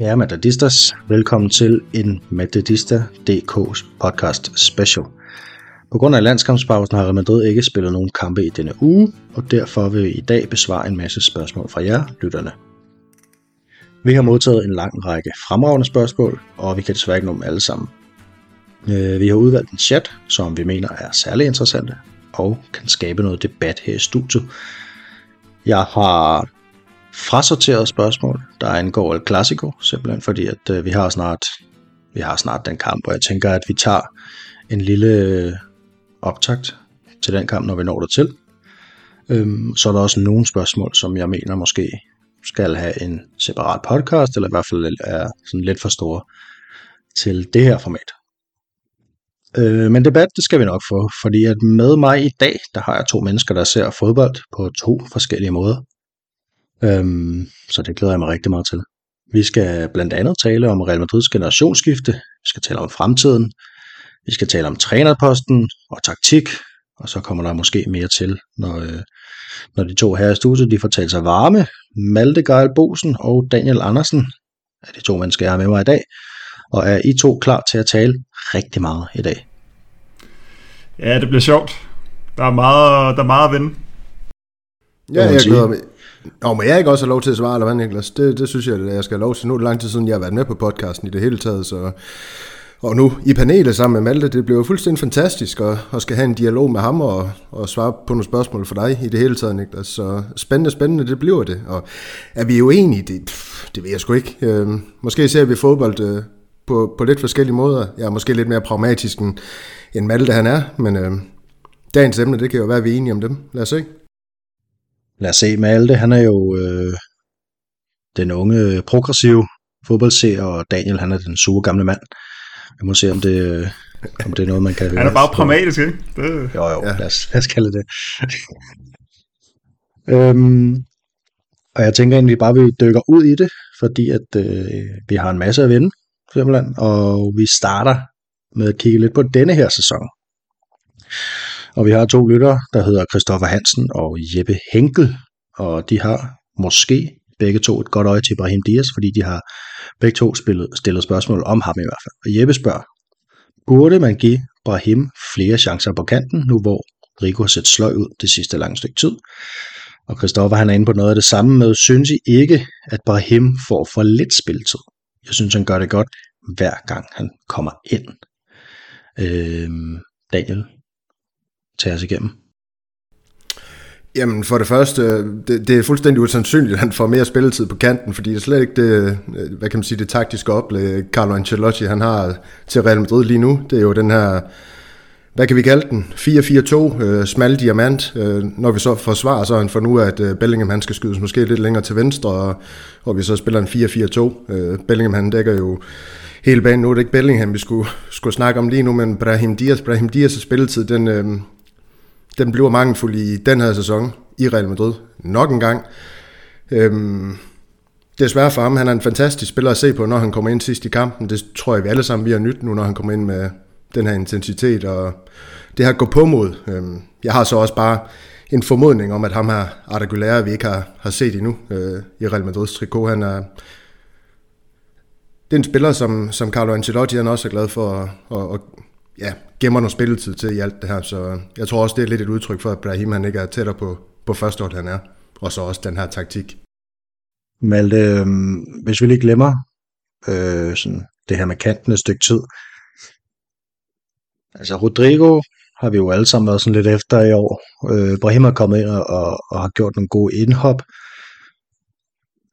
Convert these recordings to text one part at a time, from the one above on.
Ja, Madridistas, velkommen til en Madridista.dk's podcast special. På grund af landskampspausen har Real Madrid ikke spillet nogen kampe i denne uge, og derfor vil vi i dag besvare en masse spørgsmål fra jer, lytterne. Vi har modtaget en lang række fremragende spørgsmål, og vi kan desværre ikke nå dem alle sammen. Øh, vi har udvalgt en chat, som vi mener er særlig interessante, og kan skabe noget debat her i studiet. Jeg har frasorteret spørgsmål, der angår El Clasico, simpelthen fordi, at øh, vi har snart vi har snart den kamp, og jeg tænker, at vi tager en lille øh, optakt til den kamp, når vi når der til. Øhm, så er der også nogle spørgsmål, som jeg mener måske skal have en separat podcast, eller i hvert fald er sådan lidt for store til det her format. Øh, men debat, det skal vi nok få, fordi at med mig i dag, der har jeg to mennesker, der ser fodbold på to forskellige måder. Øhm, så det glæder jeg mig rigtig meget til. Vi skal blandt andet tale om Real Madrids generationsskifte, vi skal tale om fremtiden, vi skal tale om trænerposten og taktik, og så kommer der måske mere til, når, øh, når de to her i studiet de får talt sig varme. Malte Geil Bosen og Daniel Andersen er de to mennesker, jeg har med mig i dag. Og er I to klar til at tale rigtig meget i dag? Ja, det bliver sjovt. Der er meget, der er meget at vinde. Ja, jeg glæder mig. Nå, men jeg ikke også have lov til at svare, eller hvad, Niklas? Det, det synes jeg, at jeg skal have lov til. Nu er det lang tid siden, jeg har været med på podcasten i det hele taget, så... Og nu i panelet sammen med Malte, det bliver fuldstændig fantastisk at, at skal have en dialog med ham og, og svare på nogle spørgsmål for dig i det hele taget, Niklas. Så spændende, spændende, det bliver det. Og er vi jo enige? Det, det ved jeg sgu ikke. Øh, måske ser vi fodbold øh, på, på lidt forskellige måder. Jeg er måske lidt mere pragmatisk end, end Malte han er, men øh, dagens emne, det kan jo være, at vi er enige om dem. Lad os se. Lad os se, Malte, han er jo øh, den unge progressive fodboldseer, og Daniel, han er den sure gamle mand. Vi må se, om det, om det er noget, man kan... Han er bare pragmatisk, ikke? Det... Jo, jo, ja. lad, os, lad os kalde det øhm, og jeg tænker egentlig bare, at vi dykker ud i det, fordi at øh, vi har en masse at vinde, simpelthen, og vi starter med at kigge lidt på denne her sæson. Og vi har to lyttere, der hedder Christoffer Hansen og Jeppe Henkel, og de har måske begge to et godt øje til Ibrahim Dias, fordi de har begge to spillet, stillet spørgsmål om ham i hvert fald. Og Jeppe spørger, burde man give Brahim flere chancer på kanten, nu hvor Rico har set sløj ud det sidste lange stykke tid? Og Christoffer han er inde på noget af det samme med, synes I ikke, at Brahim får for lidt spilletid? Jeg synes, han gør det godt, hver gang han kommer ind. Øh, Daniel, tager os igennem. Jamen for det første, det, det er fuldstændig usandsynligt, at han får mere spilletid på kanten, fordi det er slet ikke det, øh, hvad kan man sige, det taktiske oplæg, Carlo Ancelotti han har til Real Madrid lige nu. Det er jo den her, hvad kan vi kalde den, 4-4-2, øh, smal diamant. Øh, når vi så forsvarer, så er han for nu, at øh, Bellingham han skal skydes måske lidt længere til venstre, og, og vi så spiller en 4-4-2. Øh, Bellingham han dækker jo hele banen. Nu er det ikke Bellingham, vi skulle, skulle snakke om lige nu, men Brahim Diaz, Brahim Diaz' spilletid, den, øh, den bliver mangelfuld i den her sæson i Real Madrid. Nok en gang. Øhm, det er svært for ham. Han er en fantastisk spiller at se på, når han kommer ind sidst i kampen. Det tror jeg, vi alle sammen vi har nyt nu, når han kommer ind med den her intensitet og det her gå på mod. Øhm, jeg har så også bare en formodning om, at ham her Arda Güler, vi ikke har, har set endnu øh, i Real Madrids trikot, han er, det er en spiller, som, som Carlo Ancelotti han også er glad for at, at, at ja, gemmer noget spilletid til i alt det her, så jeg tror også, det er lidt et udtryk for, at Brahim han ikke er tættere på, på første år, han er, og så også den her taktik. Malte, øh, hvis vi lige glemmer øh, sådan det her med kanten et stykke tid, altså Rodrigo har vi jo alle sammen været sådan lidt efter i år. Øh, Brahim er kommet ind og, og, og har gjort nogle gode indhop.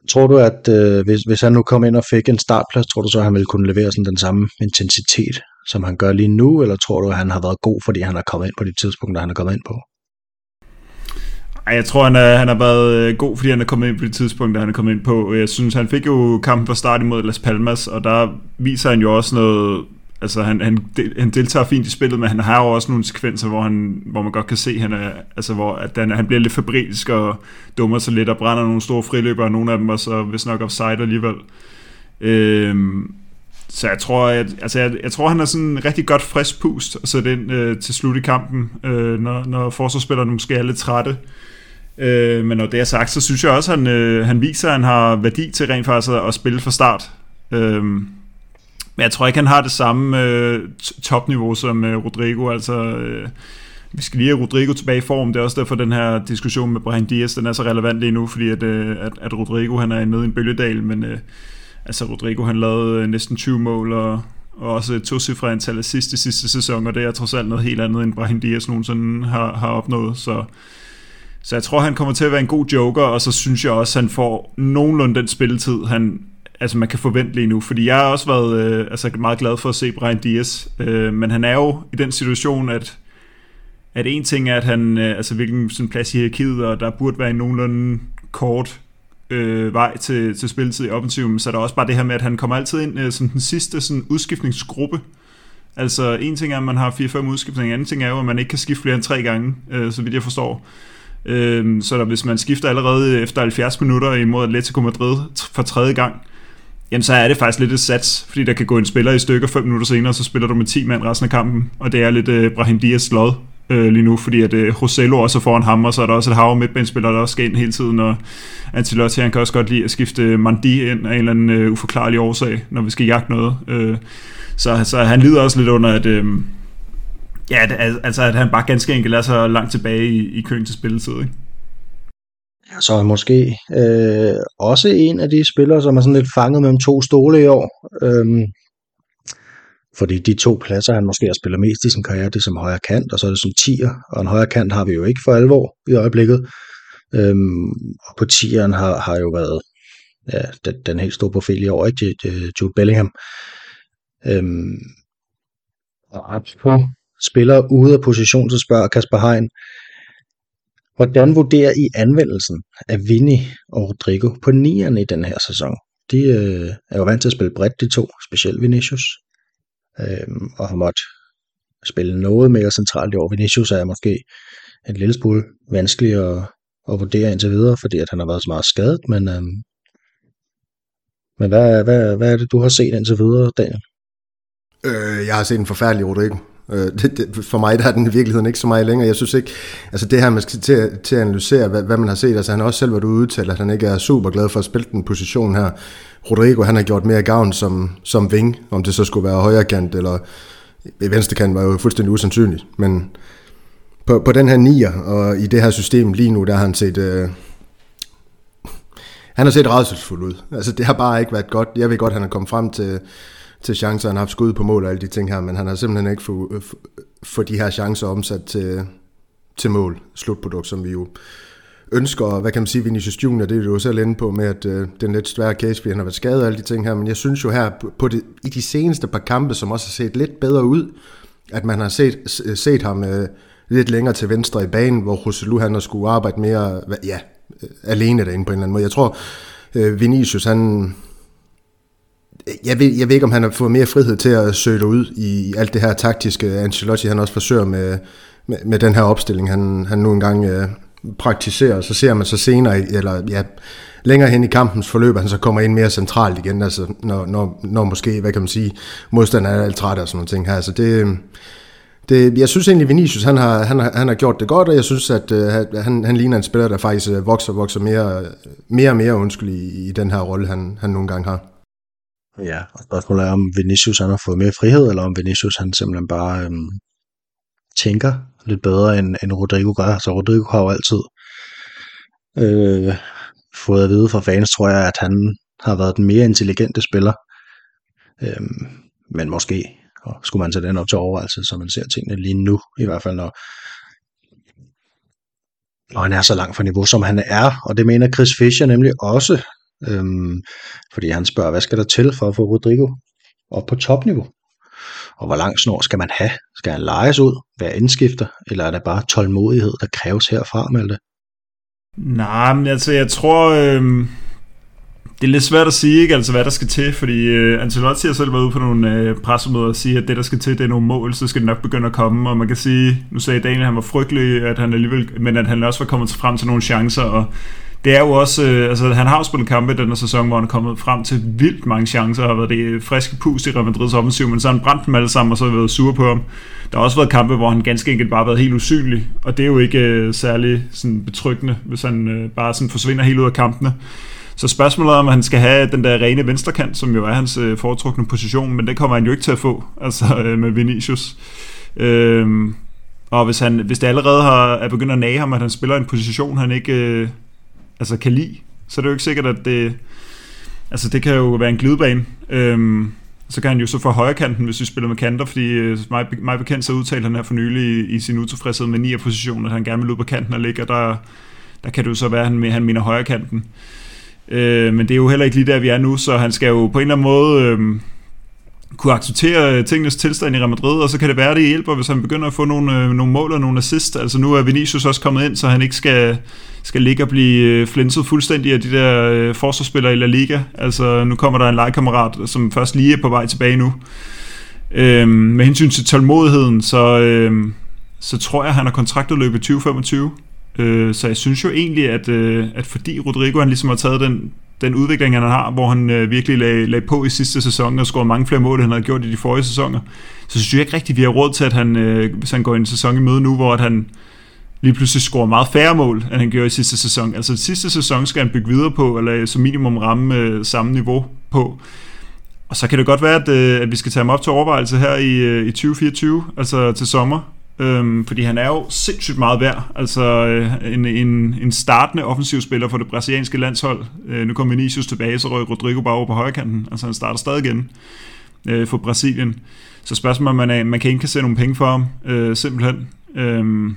Tror du, at øh, hvis, hvis han nu kom ind og fik en startplads, tror du så, at han ville kunne levere sådan den samme intensitet, som han gør lige nu, eller tror du, at han har været god, fordi han er kommet ind på de tidspunkter, han er kommet ind på? Ej, jeg tror, han, er, han har været øh, god, fordi han er kommet ind på de tidspunkter, han er kommet ind på. Jeg synes, han fik jo kampen fra start imod Las Palmas, og der viser han jo også noget... Altså, han, han, han deltager fint i spillet, men han har jo også nogle sekvenser, hvor, han, hvor man godt kan se, han er, altså, hvor at han, han bliver lidt fabrilsk og dummer sig lidt og brænder nogle store friløber, og nogle af dem var så vist nok offside alligevel. Øhm, så jeg tror, at, altså jeg, jeg tror, han er sådan en rigtig godt frisk pust at sætte ind øh, til slut i kampen, øh, når, når forsvarsspillerne måske er lidt trætte. Øh, men når det er sagt, så synes jeg også, at han, øh, han viser, at han har værdi til rent faktisk at, at spille fra start. Øh, men jeg tror ikke, han har det samme øh, topniveau som øh, Rodrigo. Altså, øh, vi skal lige have Rodrigo tilbage i form. Det er også derfor, den her diskussion med Brian Diaz, den er så relevant lige nu, fordi at, øh, at, at Rodrigo han er nede i en bølgedal, men øh, altså Rodrigo han lavede øh, næsten 20 mål og, og også et tocifret antal af sidste sidste sæson, og det er trods alt noget helt andet, end Brian Diaz nogensinde har, har opnået. Så, så jeg tror, han kommer til at være en god joker, og så synes jeg også, han får nogenlunde den spilletid, han, altså man kan forvente lige nu, fordi jeg har også været øh, altså meget glad for at se Brian Diaz, øh, men han er jo i den situation, at at en ting er, at han, øh, altså hvilken sådan plads i hierarkiet, og der burde være en nogenlunde kort øh, vej til, til spilletid i offensiven, så er der også bare det her med, at han kommer altid ind øh, som den sidste sådan, udskiftningsgruppe. Altså en ting er, at man har 4-5 udskiftninger, en anden ting er jo, at man ikke kan skifte flere end tre gange, øh, så vidt jeg forstår. Øh, så der, hvis man skifter allerede efter 70 minutter imod Atletico Madrid for tredje gang, jamen så er det faktisk lidt et sats, fordi der kan gå en spiller i stykker 5 minutter senere, så spiller du med 10 mand resten af kampen, og det er lidt øh, Brahim Dias lod øh, lige nu, fordi at øh, Rosello også er foran ham, og så er der også et hav midtbanespiller, der også skal ind hele tiden, og Ancelotti han kan også godt lide at skifte Mandi ind af en eller anden øh, uforklarlig årsag, når vi skal jagte noget. Øh, så, så han lider også lidt under, at, øh, ja, at, altså, at han bare ganske enkelt er så langt tilbage i, i køen til spilletid. Ikke? Så er måske øh, også en af de spillere, som er sådan lidt fanget mellem to stole i år. Øhm, fordi de to pladser, han måske har spillet mest i sin karriere, det er som højre kant, og så er det som tier. Og en højre kant har vi jo ikke for alvor i øjeblikket. Øhm, og på tieren har, har jo været ja, den, den helt store profil i år, ikke? Jude Bellingham. Øhm, og på spiller ude af position, så spørger Kasper Hein, hvordan vurderer I anvendelsen af Vinny og Rodrigo på nierne i den her sæson? De øh, er jo vant til at spille bredt, de to, specielt Vinicius øh, og har måttet spille noget mere centralt i år. Vinicius er måske en lille smule vanskelig at, at vurdere indtil videre, fordi at han har været så meget skadet, men, øh, men hvad, hvad, hvad er det, du har set indtil videre, Daniel? Øh, jeg har set en forfærdelig Rodrigo. Øh, det, det, for mig der er den i virkeligheden ikke så meget længere. Jeg synes ikke, altså det her, man skal til, til at analysere, hvad, hvad man har set. Altså han har også selv været ude udtalt, at han ikke er super glad for at spille den position her. Rodrigo, han har gjort mere gavn som, som ving, om det så skulle være højre kant eller venstre kant, var jo fuldstændig usandsynligt. Men på, på den her nier, og i det her system lige nu, der har han set... Øh, han har set rædselsfuld ud. Altså, det har bare ikke været godt. Jeg ved godt, han er kommet frem til, til chancer, han har haft skud på mål og alle de ting her, men han har simpelthen ikke fået øh, få de her chancer omsat til, til mål, slutprodukt, som vi jo ønsker, hvad kan man sige, Vinicius Junior, det er du jo selv inde på med, at øh, den lidt svære case, fordi han har været skadet og alle de ting her, men jeg synes jo her, på det, i de seneste par kampe, som også har set lidt bedre ud, at man har set, øh, set ham øh, lidt længere til venstre i banen, hvor Roselu han har skulle arbejde mere, ja, øh, alene derinde på en eller anden måde. Jeg tror, øh, Vinicius, han, jeg ved, jeg ved ikke, om han har fået mere frihed til at søge ud i, alt det her taktiske, Ancelotti han også forsøger med, med, med den her opstilling, han, han nu engang øh, praktiserer, så ser man så senere, eller ja, længere hen i kampens forløb, at han så kommer ind mere centralt igen, altså når, når, når måske, hvad kan man sige, modstanderen er alt træt og sådan nogle ting her. Så det, det, jeg synes egentlig, Vinicius han har, han, har, han har gjort det godt, og jeg synes, at øh, han, han ligner en spiller, der faktisk vokser vokser vokser mere, mere og mere undskyld i, i den her rolle, han, han nogle gange har. Ja, og spørgsmålet er, om Vinicius han har fået mere frihed, eller om Vinicius han simpelthen bare øhm, tænker lidt bedre, end, end Rodrigo gør. Så Rodrigo har jo altid øh, fået at vide fra fans, tror jeg, at han har været den mere intelligente spiller. Øhm, men måske og skulle man tage den op til overvejelse, så man ser tingene lige nu, i hvert fald når, når han er så langt fra niveau, som han er. Og det mener Chris Fischer nemlig også, øhm, fordi han spørger, hvad skal der til for at få Rodrigo op på topniveau? Og hvor lang snor skal man have? Skal han lejes ud, være indskifter, eller er det bare tålmodighed, der kræves herfra, Malte? Nej, men altså, jeg tror, øh, det er lidt svært at sige, ikke? Altså, hvad der skal til, fordi øh, Ancelotti har selv været ude på nogle øh, pressemøder og sige, at det, der skal til, det er nogle mål, så skal det nok begynde at komme, og man kan sige, nu sagde Daniel, at han var frygtelig, at han alligevel, men at han også var kommet frem til nogle chancer, og det er jo også, øh, altså han har jo spillet kampe i den sæson, hvor han er kommet frem til vildt mange chancer, og har været det friske pust i Real Madrids offensiv, men så har han brændt dem alle sammen, og så har været sur på ham. Der har også været kampe, hvor han ganske enkelt bare har været helt usynlig, og det er jo ikke øh, særlig sådan, betryggende, hvis han øh, bare sådan forsvinder helt ud af kampene. Så spørgsmålet er, om han skal have den der rene venstrekant, som jo er hans øh, foretrukne position, men det kommer han jo ikke til at få, altså øh, med Vinicius. Øh, og hvis, han, hvis det allerede har, er begyndt at nage ham, at han spiller en position, han ikke øh, altså kan lide, så er det jo ikke sikkert, at det... Altså det kan jo være en glidebane. Øhm, så kan han jo så få højre kanten, hvis vi spiller med kanter, fordi øh, mig, mig bekendt så udtalte han her for nylig i, i sin utilfredshed med 9 position, at han gerne vil ud på kanten og ligge, og der, der kan det jo så være, at han, han mener højre kanten. Øh, men det er jo heller ikke lige der, vi er nu, så han skal jo på en eller anden måde... Øh, kunne acceptere øh, tingenes tilstand i Real Madrid, og så kan det være, det hjælper, hvis han begynder at få nogle, øh, nogle mål og nogle assist. Altså nu er Vinicius også kommet ind, så han ikke skal, skal ligge og blive øh, flinset fuldstændig af de der øh, forsvarsspillere i La Liga. Altså nu kommer der en legekammerat, som først lige er på vej tilbage nu. Øhm, med hensyn til tålmodigheden, så, øhm, så tror jeg, at han har kontraktet løbet 2025. Øh, så jeg synes jo egentlig, at, øh, at fordi Rodrigo han ligesom har taget den, den udvikling, han har, hvor han øh, virkelig lag, lagde på i sidste sæson og scorede mange flere mål, end han havde gjort i de forrige sæsoner, så synes jeg ikke rigtigt, vi har råd til, at han, øh, hvis han går en sæson i møde nu, hvor at han lige pludselig scorer meget færre mål, end han gjorde i sidste sæson. Altså sidste sæson skal han bygge videre på, eller som minimum ramme øh, samme niveau på. Og så kan det godt være, at, øh, at vi skal tage ham op til overvejelse her i, øh, i 2024, altså til sommer, Øhm, fordi han er jo sindssygt meget værd. Altså øh, en, en, en startende offensiv spiller for det brasilianske landshold. Øh, nu kommer Vinicius tilbage, så røg Rodrigo bare over på højkanten. Altså han starter stadig igen øh, for Brasilien. Så spørgsmålet er, man, er, man kan ikke indkassere nogle penge for ham, øh, simpelthen. Øh,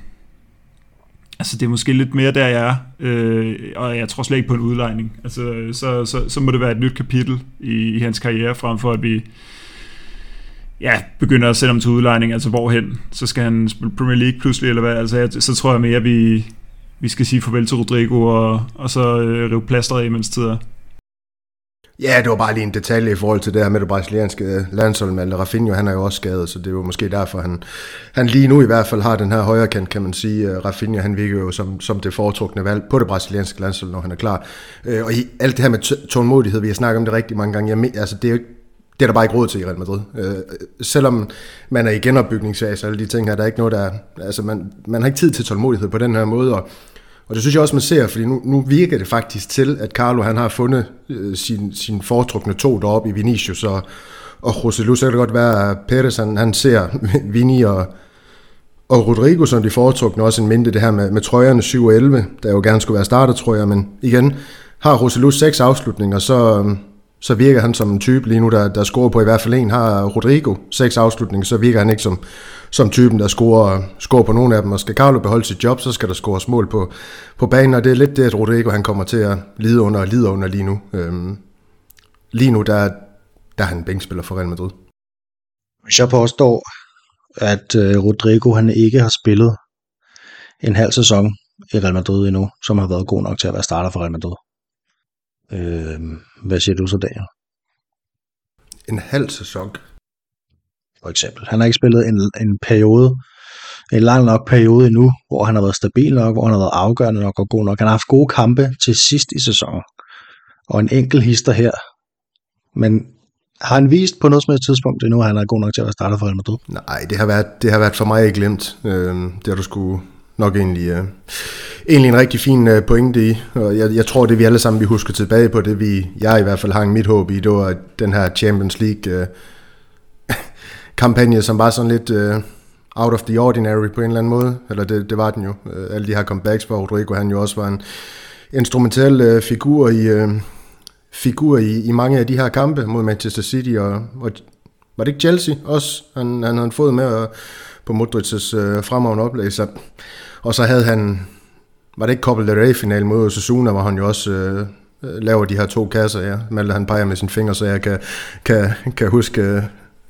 altså det er måske lidt mere der, jeg er. Øh, og jeg tror slet ikke på en udlejning. Altså så, så, så må det være et nyt kapitel i, i hans karriere, frem for at vi ja, begynder at sætte ham til udlejning, altså hvorhen, så skal han spille Premier League pludselig, eller hvad, altså jeg, så tror jeg mere, at vi, vi skal sige farvel til Rodrigo, og, og så øh, rive plasteret af, mens tid er. Ja, det var bare lige en detalje i forhold til det her med det brasilianske landshold, men Rafinha, han er jo også skadet, så det er jo måske derfor, han, han lige nu i hvert fald har den her højre kant, kan man sige. Øh, Rafinha, han virker jo som, som det foretrukne valg på det brasilianske landshold, når han er klar. Øh, og i alt det her med tålmodighed, vi har snakket om det rigtig mange gange, jeg, altså det er jo ikke det er der bare ikke råd til i Real Madrid. Øh, selvom man er i genopbygningsfase og alle de ting her, der er ikke noget, der... Altså, man, man har ikke tid til tålmodighed på den her måde, og, og det synes jeg også, man ser, fordi nu, nu virker det faktisk til, at Carlo han har fundet øh, sin, sin foretrukne to deroppe i Vinicius og, og José så kan det godt være, at Perez han, han ser Vini og, og Rodrigo som de foretrukne, også en mindre det her med, med trøjerne 7 og 11, der jo gerne skulle være starter, tror jeg, men igen, har José seks afslutninger, så, øhm, så virker han som en type lige nu, der, der scorer på i hvert fald en. Har Rodrigo seks afslutninger, så virker han ikke som, som typen, der scorer, scorer på nogen af dem. Og skal Carlo beholde sit job, så skal der scores mål på, på banen, og det er lidt det, at Rodrigo han kommer til at lide under og lide under lige nu. Øhm, lige nu, der, der er han bænkspiller for Real Madrid. Hvis jeg påstår, at øh, Rodrigo han ikke har spillet en halv sæson i Real Madrid endnu, som har været god nok til at være starter for Real Madrid. Øh, hvad siger du så, Daniel? En halv sæson? For eksempel. Han har ikke spillet en, en periode, en lang nok periode endnu, hvor han har været stabil nok, hvor han har været afgørende nok og god nok. Han har haft gode kampe til sidst i sæsonen. Og en enkelt hister her. Men har han vist på noget som helst tidspunkt endnu, at han er god nok til at være startet for Real Madrid? Nej, det har været, det har været for mig glemt. Øh, det har du skulle nok egentlig, uh, egentlig en rigtig fin øh, pointe i. Og jeg, jeg tror, det vi alle sammen vi husker tilbage på, det vi, jeg i hvert fald hang mit håb i, det var den her Champions League øh, kampagne, som var sådan lidt uh, out of the ordinary på en eller anden måde. Eller det, det var den jo. Alle de her comebacks, hvor Rodrigo han jo også var en instrumentel uh, figur i... Uh, figur i, i mange af de her kampe mod Manchester City, og, og var det ikke Chelsea også? Han, han havde fået med at, på Modric's øh, fremragende oplæg. Så, og så havde han, var det ikke Copa del Rey-finalen mod Osasuna, hvor han jo også øh, øh, laver de her to kasser, ja. Malte han peger med sin finger, så jeg kan, kan, kan huske, øh,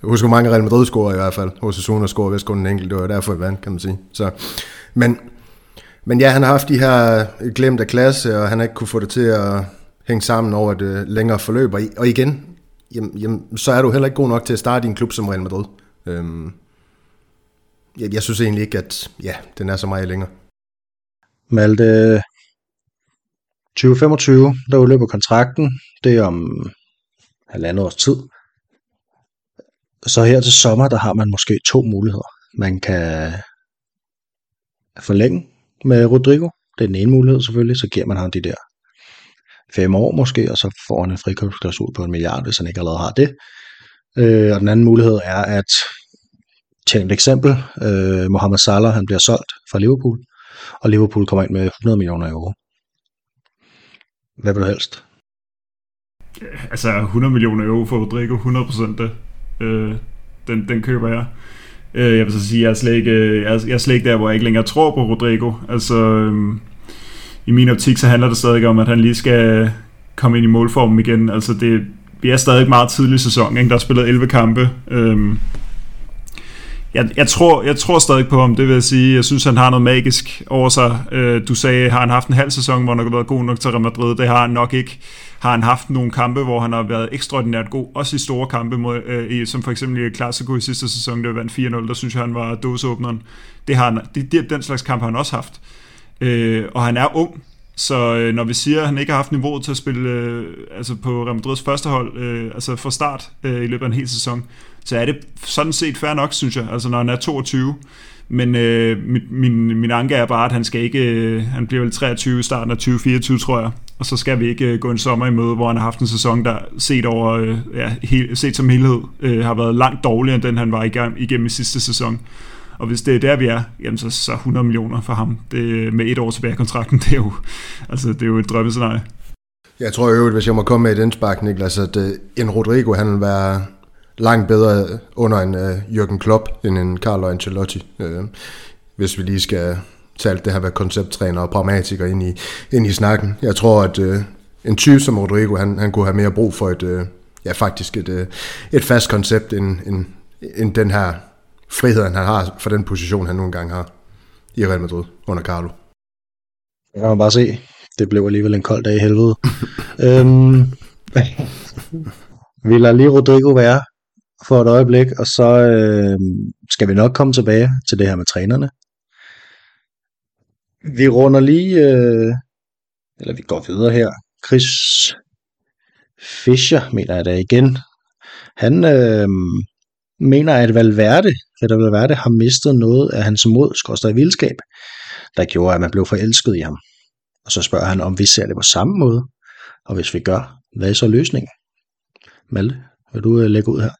huske mange Real Madrid scorer i hvert fald. Osasuna scorer vist kun en enkelt, det var derfor jeg vandt, kan man sige. Så, men, men ja, han har haft de her øh, glemt af klasse, og han har ikke kunne få det til at hænge sammen over et øh, længere forløb. Og igen, jamen, jamen, så er du heller ikke god nok til at starte i en klub som Real Madrid. Øhm, jeg, jeg synes egentlig ikke, at ja, den er så meget længere. Malte, 2025, der udløber kontrakten. Det er om halvandet års tid. Så her til sommer, der har man måske to muligheder. Man kan forlænge med Rodrigo. Det er den ene mulighed selvfølgelig. Så giver man ham de der fem år måske, og så får han en frikøbsklausul på en milliard, hvis han ikke allerede har det. Øh, og den anden mulighed er at til et eksempel, øh, Mohamed Salah han bliver solgt fra Liverpool, og Liverpool kommer ind med 100 millioner euro. Hvad vil du helst? Altså 100 millioner euro for Rodrigo, 100% det. Øh, den, den køber jeg. Øh, jeg vil så sige, jeg er, slet ikke, øh, jeg, er, jeg er slet ikke der, hvor jeg ikke længere tror på Rodrigo. Altså, øh, i min optik, så handler det stadig om, at han lige skal komme ind i målformen igen. Altså, det, vi er stadig meget tidlig sæson, ikke? der er spillet 11 kampe. Øh, jeg, jeg, tror, jeg tror stadig på ham, det vil jeg sige. Jeg synes, han har noget magisk over sig. Øh, du sagde, har han haft en halv sæson, hvor han har været god nok til Real Madrid? Det har han nok ikke. Har han haft nogle kampe, hvor han har været ekstraordinært god, også i store kampe, mod, øh, som for eksempel i Clasico i sidste sæson, der vandt 4-0, der synes jeg, han var dåseåbneren. Det har han, det, det, den slags kamp har han også haft. Øh, og han er ung, så øh, når vi siger, at han ikke har haft niveauet til at spille øh, altså på Real Madrids første hold, øh, altså fra start øh, i løbet af en hel sæson, så er det sådan set fair nok, synes jeg, altså når han er 22. Men øh, min, min, min anke er bare, at han skal ikke, øh, han bliver vel 23 i starten af 2024, tror jeg. Og så skal vi ikke øh, gå en sommer i møde, hvor han har haft en sæson, der set over, øh, ja, he, set som helhed, øh, har været langt dårligere, end den han var igennem, igennem i sidste sæson. Og hvis det er der, vi er, jamen så, så 100 millioner for ham. Det, øh, med et år tilbage i kontrakten, det er jo, altså, det er jo et drømmescenarie. Jeg tror jo, hvis jeg må komme med et indspark, Niklas, at øh, en Rodrigo, han vil være langt bedre under en uh, Jürgen Klopp end en Carlo Ancelotti. Uh, hvis vi lige skal tage alt det her med koncepttræner og pragmatiker ind i, ind i snakken. Jeg tror, at uh, en type som Rodrigo, han, han kunne have mere brug for et, uh, ja, faktisk et, uh, et fast koncept end, end, end den her friheden, han har for den position, han nogle gange har i Real Madrid under Carlo. Det kan man bare se. Det blev alligevel en kold dag i helvede. øhm, vi lader lige Rodrigo være for et øjeblik, og så øh, skal vi nok komme tilbage til det her med trænerne. Vi runder lige, øh, eller vi går videre her. Chris Fischer, mener jeg da igen. Han øh, mener, at Valverde, at Valverde har mistet noget af hans mod, skorstræk vildskab, der gjorde, at man blev forelsket i ham. Og så spørger han, om vi ser det på samme måde, og hvis vi gør, hvad er så løsningen? Malte, vil du øh, lægge ud her?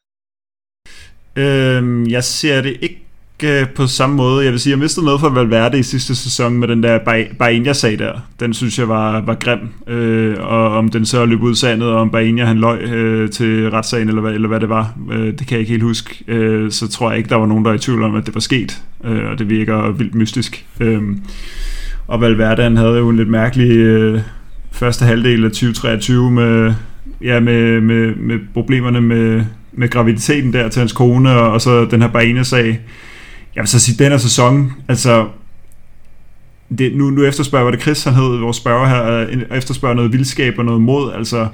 Øhm, jeg ser det ikke øh, på samme måde. Jeg vil sige, jeg mistede noget for Valverde i sidste sæson med den der Bainja-sag der. Den synes jeg var, var grim. Øh, og om den så løb ud sandet, og om Bainja han løg øh, til retssagen, eller hvad, eller hvad det var, øh, det kan jeg ikke helt huske. Øh, så tror jeg ikke, der var nogen, der er i tvivl om, at det var sket. Øh, og det virker vildt mystisk. Øh, og Valverde han havde jo en lidt mærkelig øh, første halvdel af 2023 med, ja, med, med, med problemerne med, med graviditeten der til hans kone, og, så den her Bainja-sag jeg vil så sige, den her sæson, altså, det, nu, nu efterspørger, var det Chris han hed, vores spørger her, øh, efterspørger noget vildskab og noget mod, altså,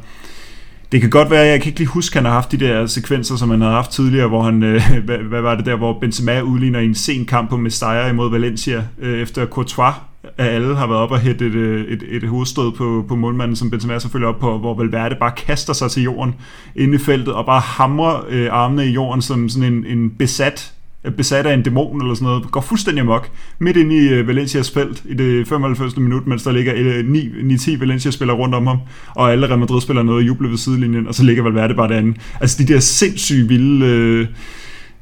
det kan godt være, jeg kan ikke lige huske, at han har haft de der sekvenser, som han havde haft tidligere, hvor han, øh, hvad, hvad, var det der, hvor Benzema udligner i en sen kamp på Mestalla imod Valencia, øh, efter Courtois at alle har været op og hætte et, øh, et, et hovedstød på, på målmanden, som Benzema selvfølgelig op på, hvor Valverde bare kaster sig til jorden inde i feltet, og bare hamrer øh, armene i jorden som sådan en, en besat besat af en dæmon eller sådan noget, går fuldstændig amok midt ind i øh, Valencias felt i det 95. minut, mens der ligger øh, 9-10 Valencia-spillere rundt om ham, og alle Real Madrid-spillere noget juble ved sidelinjen, og så ligger Valverde bare derinde. Altså de der sindssyge vilde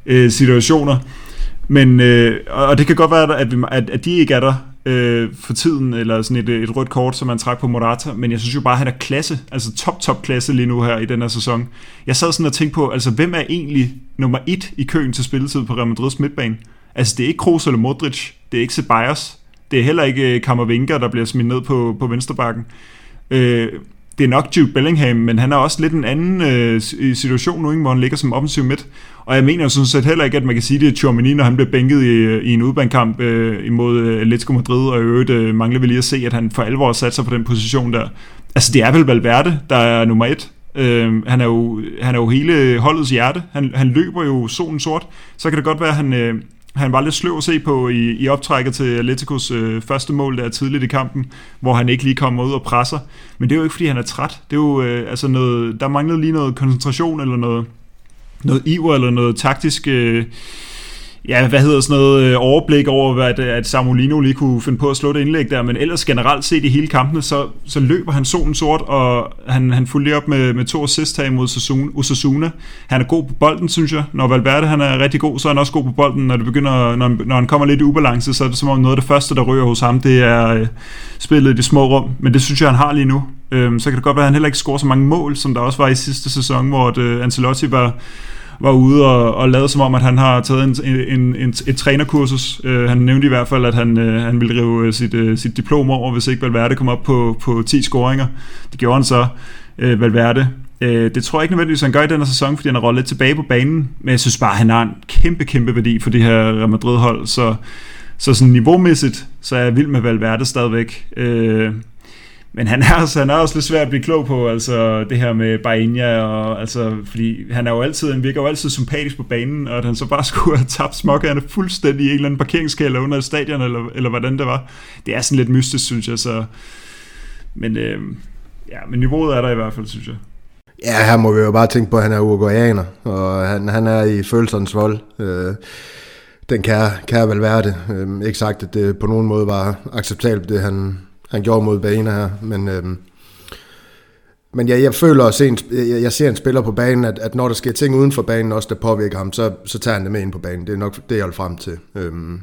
øh, situationer. Men, øh, og det kan godt være, at, vi, at, at de ikke er der øh, for tiden, eller sådan et, øh, et rødt kort, som man trak på Morata, men jeg synes jo bare, at han er klasse, altså top, top klasse lige nu her i den her sæson. Jeg sad sådan og tænkte på, altså hvem er egentlig nummer et i køen til spilletid på Real Madrids midtbane? Altså det er ikke Kroos eller Modric, det er ikke Ceballos, det er heller ikke øh, Kammervinker, der bliver smidt ned på, på venstrebakken. Øh, det er nok Jude Bellingham, men han er også lidt en anden øh, situation nu, ikke, hvor han ligger som offensiv midt. Og jeg mener jo sådan set heller ikke, at man kan sige, det at Chouamini, når han blev bænket i, i en udbanekamp øh, imod øh, Atletico Madrid, og i øvrigt øh, mangler vi lige at se, at han for alvor satser på den position der. Altså det er vel Valverde, der er nummer et. Øh, han, er jo, han er jo hele holdets hjerte. Han, han løber jo solen sort. Så kan det godt være, at han... Øh, Han var lidt sløv at se på i, i optrækket til Atleticos øh, første mål, der tidligt i kampen, hvor han ikke lige kommer ud og presser. Men det er jo ikke, fordi han er træt. Det er jo øh, altså noget, der manglede lige noget koncentration eller noget, noget iver eller noget taktisk... Øh, ja, hvad hedder sådan noget, øh, overblik over, at, at Samolino lige kunne finde på at slå det indlæg der, men ellers generelt set i hele kampene, så, så løber han solen sort, og han, han fulgte op med, med to assist her imod Osasuna. Han er god på bolden, synes jeg. Når Valverde han er rigtig god, så er han også god på bolden. Når, det begynder, når, når han kommer lidt i ubalance, så er det som om noget af det første, der rører hos ham, det er øh, spillet i det små rum. Men det synes jeg, han har lige nu. Øhm, så kan det godt være, at han heller ikke scorer så mange mål, som der også var i sidste sæson, hvor det, øh, Ancelotti var var ude og, og lavede som om, at han har taget en, en, en, et trænerkursus. Øh, han nævnte i hvert fald, at han, øh, han ville rive øh, sit, øh, sit diplom over, hvis ikke Valverde kom op på, på 10 scoringer. Det gjorde han så, øh, Valverde. Øh, det tror jeg ikke nødvendigvis, han gør i den her sæson, fordi han har rollet lidt tilbage på banen. Men jeg synes bare, at han har en kæmpe, kæmpe værdi for det her Real Madrid-hold. Så, så sådan niveaumæssigt, så er jeg vild med Valverde stadigvæk. Øh, men han er, også, han er også lidt svært at blive klog på, altså det her med Bainja, og, altså, fordi han er jo altid, han virker jo altid sympatisk på banen, og at han så bare skulle have tabt småkærne fuldstændig i en eller anden parkeringskælder under stadion, eller, eller hvordan det var. Det er sådan lidt mystisk, synes jeg, så... Men, øh, ja, men niveauet er der i hvert fald, synes jeg. Ja, her må vi jo bare tænke på, at han er uruguayaner, og han, han er i følelsernes vold. Øh, den kan, kan vel være det. Øh, ikke sagt, at det på nogen måde var acceptabelt, det han, han gjorde mod banen her, men... Øhm, men ja, jeg føler se en, jeg, jeg ser en spiller på banen, at, at når der sker ting uden for banen, også der påvirker ham, så, så tager han det med ind på banen. Det er nok det, jeg holder frem til. Øhm,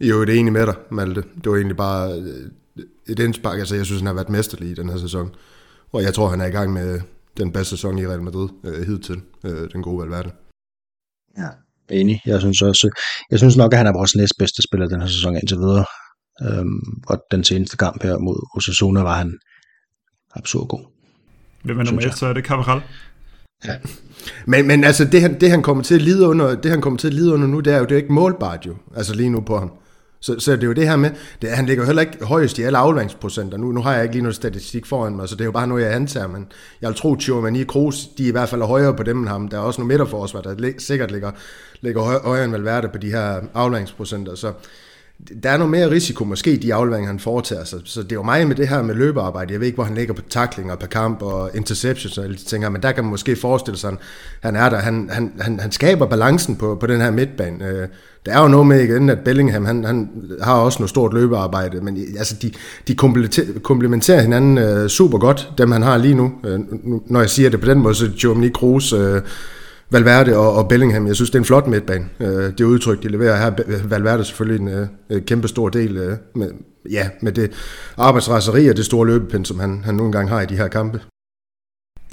jeg er jo det enig med dig, Malte. Det var egentlig bare øh, et indspark. Altså, jeg synes, han har været mesterlig i den her sæson. Og jeg tror, han er i gang med den bedste sæson i Real Madrid øh, hidtil. Øh, den gode Valverde. Ja, enig. Jeg synes også, jeg synes nok, at han er vores næstbedste spiller den her sæson indtil videre. Øhm, og den seneste kamp her mod Osasuna var han absurd god. Hvem er nummer et, så er det Cabral. Ja. Men, men altså, det han, det han kommer til at lide under, det han kommer til at lide under nu, det er jo det er ikke målbart jo, altså lige nu på ham. Så, så det er jo det her med, det, han ligger heller ikke højest i alle afleveringsprocenter. Nu, nu har jeg ikke lige noget statistik foran mig, så det er jo bare noget, jeg antager, men jeg vil tro, at Tjomani Kroos, de er i hvert fald er højere på dem end ham. Der er også nogle midterforsvar, der sikkert ligger, ligger højere end Valverde på de her afleveringsprocenter. Så der er noget mere risiko måske i de afleveringer, han foretager sig. Så det er jo mig med det her med løbearbejde. Jeg ved ikke, hvor han ligger på taklinger per kamp og interceptions og alle de ting men der kan man måske forestille sig, at han er der. Han, han, han, han skaber balancen på, på den her midtbane. Øh, der er jo noget med igen, at Bellingham, han, han har også noget stort løbearbejde, men øh, altså de, de komplementerer hinanden øh, super godt, dem han har lige nu. Øh, når jeg siger det på den måde, så er Giovanni Kroos... Øh, Valverde og, og Bellingham. Jeg synes, det er en flot midtbane. Øh, det udtryk, de leverer her. Valverde er selvfølgelig en øh, kæmpe stor del øh, med, ja, med det arbejdsraseri og det store løbepind, som han, han nogle gange har i de her kampe.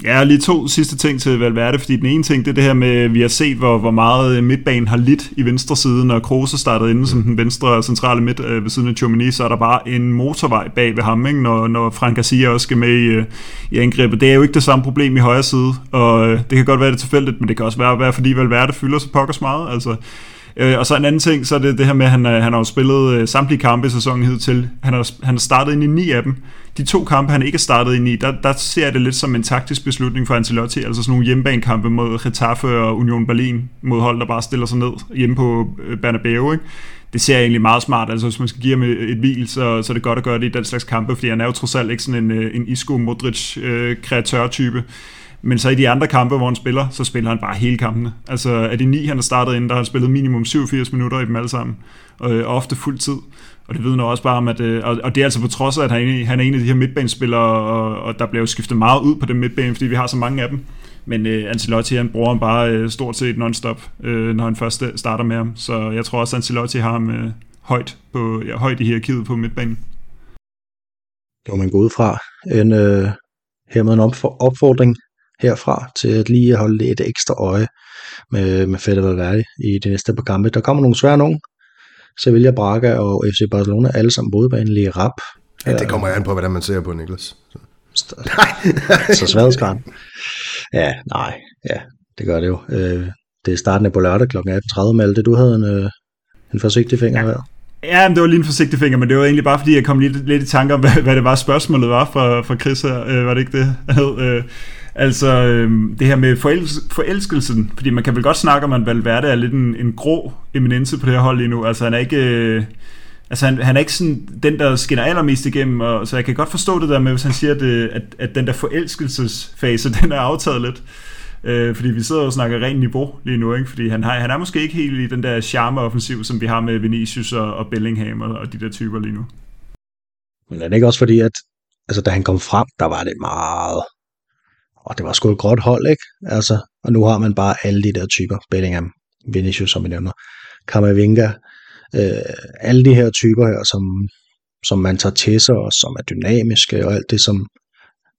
Ja, lige to sidste ting til Valverde, fordi den ene ting, det er det her med, vi har set, hvor, hvor meget midtbanen har lidt i venstre side, når Kroos startede inde som den venstre centrale midt øh, ved siden af Chomini, så er der bare en motorvej bag ved ham, ikke? Når, når Frank Garcia også skal med i, øh, i angrebet. Det er jo ikke det samme problem i højre side, og øh, det kan godt være det tilfældigt, men det kan også være, være fordi Valverde fylder så pokkers meget. Altså, Øh, og så en anden ting, så er det det her med, at han, øh, han har jo spillet øh, samtlige kampe i sæsonen hidtil. Han har, han har startet ind i ni af dem. De to kampe, han ikke har startet ind i, der, der ser jeg det lidt som en taktisk beslutning for Ancelotti, altså sådan nogle hjemmebanekampe mod Getafe og Union Berlin, mod hold, der bare stiller sig ned hjemme på øh, Bernabeu, ikke? det ser jeg egentlig meget smart. Altså hvis man skal give ham et hvil, så, så er det godt at gøre det i den slags kampe, fordi han er jo trods alt ikke sådan en, øh, en Isco Modric-kreatør-type. Men så i de andre kampe, hvor han spiller, så spiller han bare hele kampene. Altså af de ni, han har startet ind, der har han spillet minimum 87 minutter i dem alle sammen. Og øh, ofte fuld tid. Og det vidner også bare om, at, øh, og det er altså på trods af, at han, han er en af de her midtbanespillere, og, og der bliver jo skiftet meget ud på den midtbane, fordi vi har så mange af dem. Men øh, Ancelotti, han bruger ham bare øh, stort set non-stop, øh, når han først øh, starter med ham. Så jeg tror også, at Ancelotti har ham øh, højt, på, ja, højt i hierarkiet på midtbanen. Det var man gået fra. En, øh, hermed en opfordring herfra til at lige holde et ekstra øje med, med Fede Valverde i de næste par kampe. Der kommer nogle svære nogen. Sevilla, Braga og FC Barcelona, alle sammen både lige rap. Ja, det kommer an på, hvordan man ser på, Niklas. Så, så sværdesgrad. Ja, nej, ja, det gør det jo. Øh, det er starten på lørdag kl. 18.30, Malte. Du havde en, øh, en forsigtig finger ja. her. Ja, det var lige en forsigtig finger, men det var egentlig bare fordi, jeg kom lidt, lidt i tanke om, hvad, hvad det var spørgsmålet var fra, fra Chris her. Øh, var det ikke det? Øh, Altså, øh, det her med forels- forelskelsen, fordi man kan vel godt snakke om, at Valverde er lidt en, en grå eminence på det her hold lige nu. Altså, han er ikke... Øh, altså han, han er ikke sådan den, der skinner allermest igennem, og, så jeg kan godt forstå det der med, hvis han siger, at, øh, at, at den der forelskelsesfase, den er aftaget lidt. Øh, fordi vi sidder og snakker rent niveau lige nu, ikke? fordi han, har, han er måske ikke helt i den der charme-offensiv, som vi har med Vinicius og, og Bellingham og, og de der typer lige nu. Men er det ikke også fordi, at altså, da han kom frem, der var det meget... Og det var sgu et godt hold, ikke? Altså, og nu har man bare alle de der typer. Bellingham, Vinicius, som vi nævner, Kamavinga, øh, alle de her typer her, som, som man tager til sig, og som er dynamiske, og alt det, som,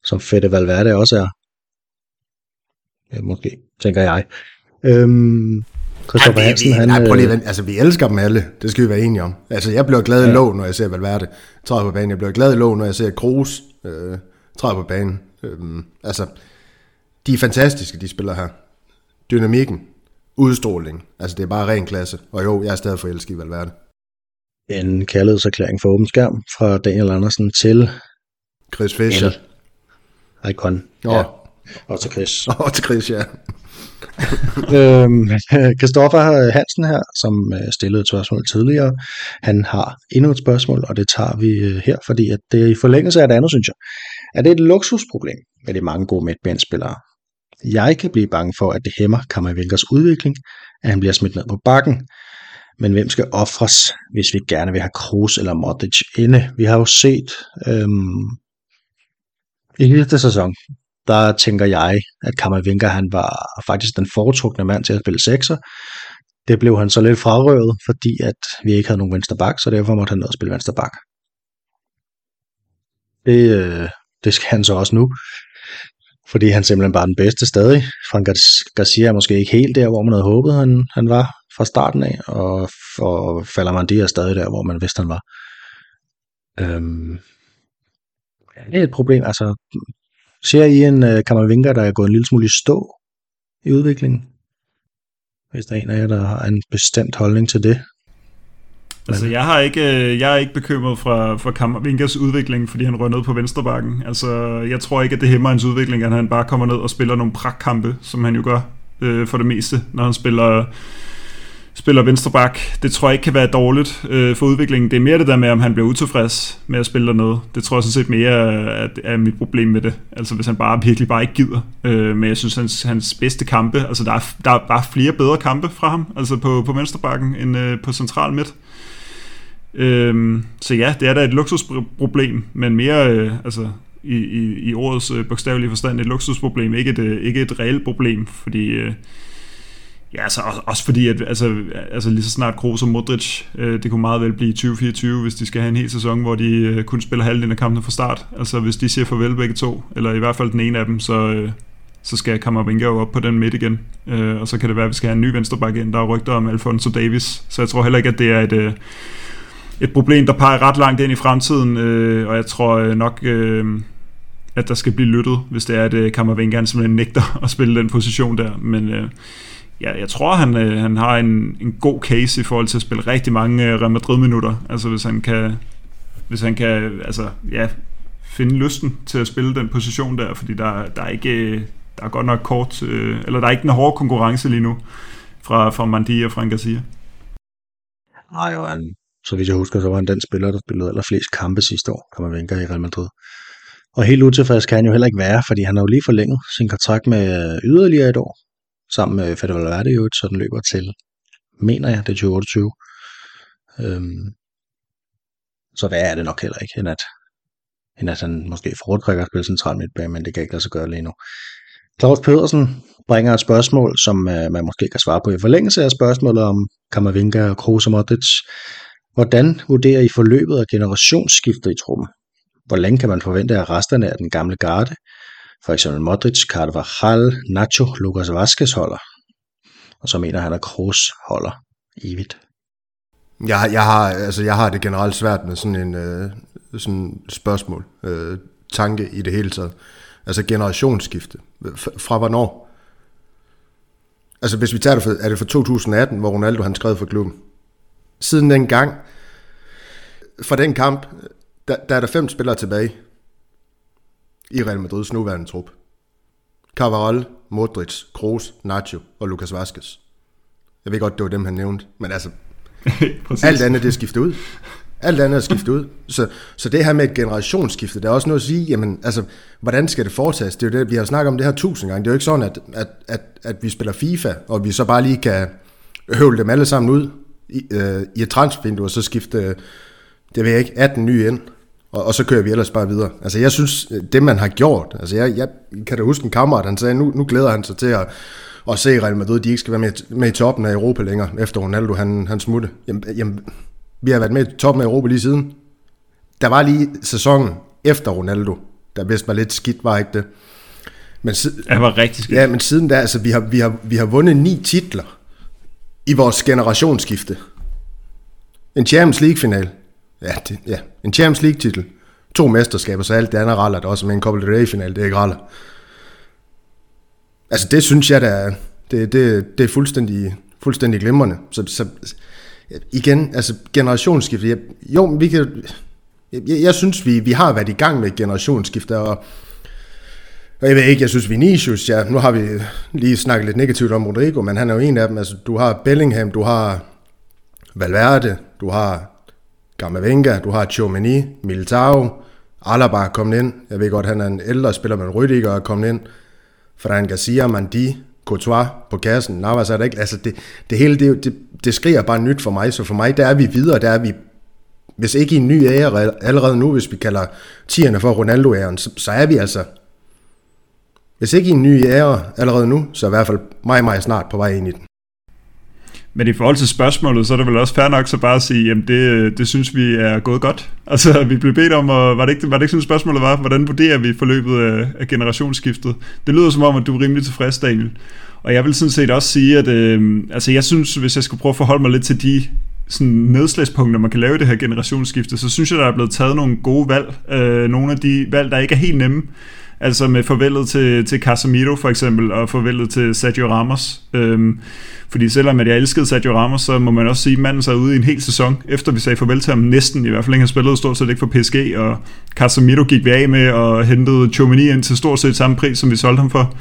som Fede Valverde også er. Ja, måske, tænker jeg. Øhm, Christoffer Ej, vi, Hansen, vi, han... nej, prøv lige, øh, altså, vi elsker dem alle. Det skal vi være enige om. Altså, jeg bliver glad i Ja. lov, når jeg ser Valverde træde på banen. Jeg bliver glad i lov, når jeg ser Kroos øh, træde på banen. Øhm, altså, de er fantastiske, de spiller her. Dynamikken, udstråling. Altså, det er bare ren klasse. Og jo, jeg er stadig forelsket i Valverde. en kærlighedserklæring for åben skærm fra Daniel Andersen til Chris Fischer. Icon. Nå, Ja, ja. og til Chris. og til Chris, ja. øhm, Christoffer Hansen her, som øh, stillede et spørgsmål tidligere, han har endnu et spørgsmål, og det tager vi øh, her, fordi at det er i forlængelse af det andet, synes jeg. Er det et luksusproblem med de mange gode midtbanespillere? Jeg kan blive bange for, at det hæmmer Vinkers udvikling, at han bliver smidt ned på bakken. Men hvem skal ofres, hvis vi gerne vil have Kroos eller Modric inde? Vi har jo set øhm, i hele sæson, der tænker jeg, at Kammervinker han var faktisk den foretrukne mand til at spille sekser. Det blev han så lidt frarøvet, fordi at vi ikke havde nogen venstre bak, så derfor måtte han ned og spille venstre bak. Det, øh, det skal han så også nu, fordi han simpelthen bare er den bedste stadig. Frank Garcia er måske ikke helt der, hvor man havde håbet, han, han var fra starten af, og, og man er stadig der, hvor man vidste, han var. Øhm, det er et problem. Altså, ser I en øh, uh, Kammervinger, der er gået en lille smule i stå i udviklingen? Hvis der er en af jer, der har en bestemt holdning til det. Altså, jeg har ikke, øh, jeg er ikke bekymret fra, for Kammervinkers udvikling, fordi han rører ned på venstrebakken. Altså, jeg tror ikke, at det hæmmer hans udvikling, at han bare kommer ned og spiller nogle pragtkampe, som han jo gør øh, for det meste, når han spiller, spiller venstreback. Det tror jeg ikke kan være dårligt øh, for udviklingen. Det er mere det der med, om han bliver utilfreds med at spille dernede. Det tror jeg sådan set mere er, er mit problem med det. Altså, hvis han bare virkelig bare ikke gider. Øh, men jeg synes, hans, hans bedste kampe, altså der er, der er bare flere bedre kampe fra ham, altså på, på venstrebakken, end øh, på central midt. Øhm, så ja, det er da et luksusproblem, men mere øh, altså, i, i, i ordets øh, bogstavelige forstand et luksusproblem, ikke et, øh, ikke et reelt problem, fordi øh, ja, altså, også, også fordi, at altså, altså lige så snart Kroos og Modric, øh, det kunne meget vel blive 2024, hvis de skal have en hel sæson, hvor de øh, kun spiller halvdelen af kampene fra start. Altså hvis de siger farvel begge to, eller i hvert fald den ene af dem, så, øh, så skal Kammervinga jo op på den midt igen. Øh, og så kan det være, at vi skal have en ny venstreback ind. Der er rygter om Alfonso Davis, så jeg tror heller ikke, at det er et... Øh, et problem, der peger ret langt ind i fremtiden, øh, og jeg tror øh, nok, øh, at der skal blive lyttet, hvis det er, at øh, Kammervenga simpelthen nægter at spille den position der. Men øh, ja, jeg tror, han, øh, han har en, en god case i forhold til at spille rigtig mange øh, Real Madrid-minutter. Altså hvis han kan, hvis han kan altså, ja, finde lysten til at spille den position der, fordi der, der er ikke øh, der er godt nok kort, øh, eller der er ikke en hård konkurrence lige nu fra, fra Mandi og Frank Garcia. Nej, jo, han, så hvis jeg husker, så var han den spiller, der spillede allerflest kampe sidste år, kan man vinke i Real Madrid. Og helt utilfreds kan han jo heller ikke være, fordi han har jo lige forlænget sin kontrakt med øh, yderligere et år, sammen med Fede Valverde jo, så den løber til, mener jeg, det er 2028. Øhm, så hvad er det nok heller ikke, end at, end at han måske foretrækker at spille central midtbane, men det kan ikke lade sig gøre lige nu. Claus Pedersen bringer et spørgsmål, som øh, man måske kan svare på i forlængelse af spørgsmålet om Kammervinga og Kroos og Modric. Hvordan vurderer I forløbet af generationsskiftet i truppen? Hvor længe kan man forvente, at resterne af den gamle garde, for eksempel Modric, Carvajal, Nacho, Lucas Vazquez holder? Og så mener han, at Kroos holder evigt. Jeg, jeg, har, altså, jeg har det generelt svært med sådan en øh, sådan spørgsmål, øh, tanke i det hele taget. Altså generationsskifte. Fra hvornår? Altså hvis vi tager det for, er det fra 2018, hvor Ronaldo han skrev for klubben. Siden den gang, fra den kamp, der, der er der fem spillere tilbage i Real Madrids nuværende trup. Carvajal, Modric, Kroos, Nacho og Lucas Vazquez. Jeg ved godt, det var dem, han nævnte, men altså, alt andet det er skiftet ud. Alt andet er skiftet ud. Så, så det her med et generationsskifte, der er også noget at sige, jamen, altså, hvordan skal det foretages? Det er jo det, vi har snakket om det her tusind gange. Det er jo ikke sådan, at, at, at, at vi spiller FIFA, og vi så bare lige kan høvle dem alle sammen ud i, øh, i et transfervindue, og så skifte, det ved jeg ikke, 18 nye ind, og, og så kører vi ellers bare videre. Altså jeg synes, det man har gjort, altså jeg, jeg kan da huske en kammerat, han sagde, nu, nu glæder han sig til at, at se Real Madrid, de ikke skal være med, med i toppen af Europa længere, efter Ronaldo han, han smutte. Jamen, jamen, vi har været med i toppen af Europa lige siden. Der var lige sæsonen efter Ronaldo, der vist var lidt skidt, var ikke det? Men det var rigtig skidt. Ja, men siden da, altså vi har, vi har, vi har vundet ni titler i vores generationsskifte. En Champions League-final. Ja, det, ja, en Champions League-titel. To mesterskaber, så alt det andet raller det også med en Copa del Rey-final, det er ikke raller. Altså det synes jeg, der er, det, det, det er fuldstændig, fuldstændig glimrende. Så, så igen, altså generationsskifte, jeg, jo, vi kan, jeg, jeg synes, vi, vi har været i gang med generationsskifte, og, og jeg ved ikke, jeg synes Vinicius, ja, nu har vi lige snakket lidt negativt om Rodrigo, men han er jo en af dem, altså du har Bellingham, du har Valverde, du har Gamavinga, du har Chomini, Militao, Alaba er kommet ind, jeg ved godt, han er en ældre spiller, men Rüdiger er kommet ind, Fran Garcia, Mandi, Courtois på kassen, Navas er der ikke, altså det, det hele, det, det, det skriger bare nyt for mig, så for mig, der er vi videre, der er vi, hvis ikke i en ny ære allerede nu, hvis vi kalder tierne for Ronaldo-æren, så, så er vi altså, hvis ikke i en ny ære allerede nu, så i hvert fald meget, meget snart på vej ind i den. Men i forhold til spørgsmålet, så er det vel også fair nok så bare at sige, jamen det, det synes vi er gået godt. Altså vi blev bedt om, og var det ikke, var det ikke sådan spørgsmålet var, hvordan vurderer vi forløbet af, af generationsskiftet? Det lyder som om, at du er rimelig tilfreds, Daniel. Og jeg vil sådan set også sige, at øh, altså jeg synes, hvis jeg skal prøve at forholde mig lidt til de sådan nedslagspunkter, man kan lave i det her generationsskifte, så synes jeg, der er blevet taget nogle gode valg. Øh, nogle af de valg, der ikke er helt nemme. Altså med farvelet til, til Casemiro for eksempel, og farvelet til Sergio Ramos. Øhm, fordi selvom at jeg elskede Sergio Ramos, så må man også sige, at manden så ude i en hel sæson, efter vi sagde farvel til ham næsten, i hvert fald ikke han spillet stort set ikke for PSG, og Casemiro gik vi af med og hentede Chomini ind til stort set samme pris, som vi solgte ham for.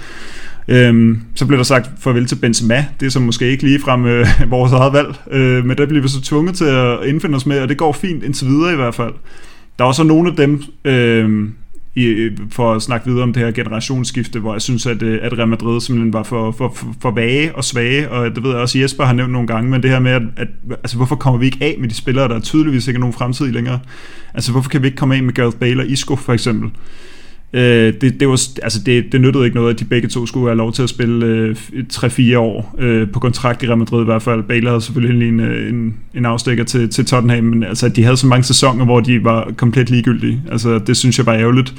Øhm, så blev der sagt farvel til Benzema, det er så måske ikke lige frem øh, vores eget valg, øh, men der bliver vi så tvunget til at indfinde os med, og det går fint indtil videre i hvert fald. Der er også nogle af dem, øh, i, for at snakke videre om det her generationsskifte, hvor jeg synes, at, øh, at Real Madrid simpelthen var for, for, for, for vage og svage, og det ved jeg også, Jesper har nævnt nogle gange, men det her med, at, at altså, hvorfor kommer vi ikke af med de spillere, der er tydeligvis ikke er nogen fremtid længere? Altså, hvorfor kan vi ikke komme af med Gareth Bale og Isco, for eksempel? Øh, det, det, var, altså det, det nyttede ikke noget, at de begge to skulle have lov til at spille øh, 3-4 år øh, på kontrakt i Real Madrid i hvert fald. Bale havde selvfølgelig en, øh, en, en afstikker til, til Tottenham, men altså, de havde så mange sæsoner, hvor de var komplet ligegyldige. Altså, det synes jeg var ærgerligt.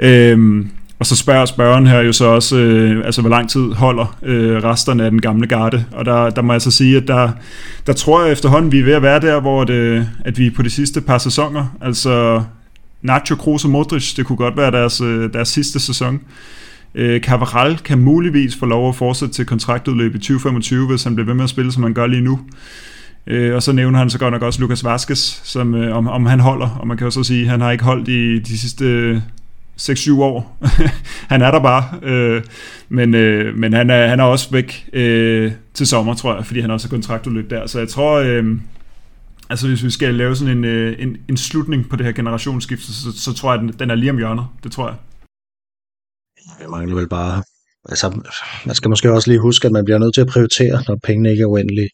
Øh, og så spørger spørgeren her jo så også, øh, altså hvor lang tid holder øh, resterne af den gamle garde. Og der, der må jeg så sige, at der, der tror jeg efterhånden, vi er ved at være der, hvor det, at vi på de sidste par sæsoner, altså Nacho, Kroos og Modric, det kunne godt være deres, øh, deres sidste sæson. Øh, Cavaral kan muligvis få lov at fortsætte til kontraktudløb i 2025, hvis han bliver ved med at spille, som han gør lige nu. Øh, og så nævner han så godt nok også Lucas Vaskes, som, øh, om, om han holder, og man kan jo så sige, at han har ikke holdt i de sidste øh, 6-7 år. han er der bare, øh, men, øh, men han, er, han er også væk øh, til sommer, tror jeg, fordi han også har kontraktudløb der. Så jeg tror, øh, Altså hvis vi skal lave sådan en, øh, en, en slutning på det her generationsskifte, så, så tror jeg, at den er lige om hjørnet. Det tror jeg. Det mangler vel bare... Altså, man skal måske også lige huske, at man bliver nødt til at prioritere, når pengene ikke er uendelige.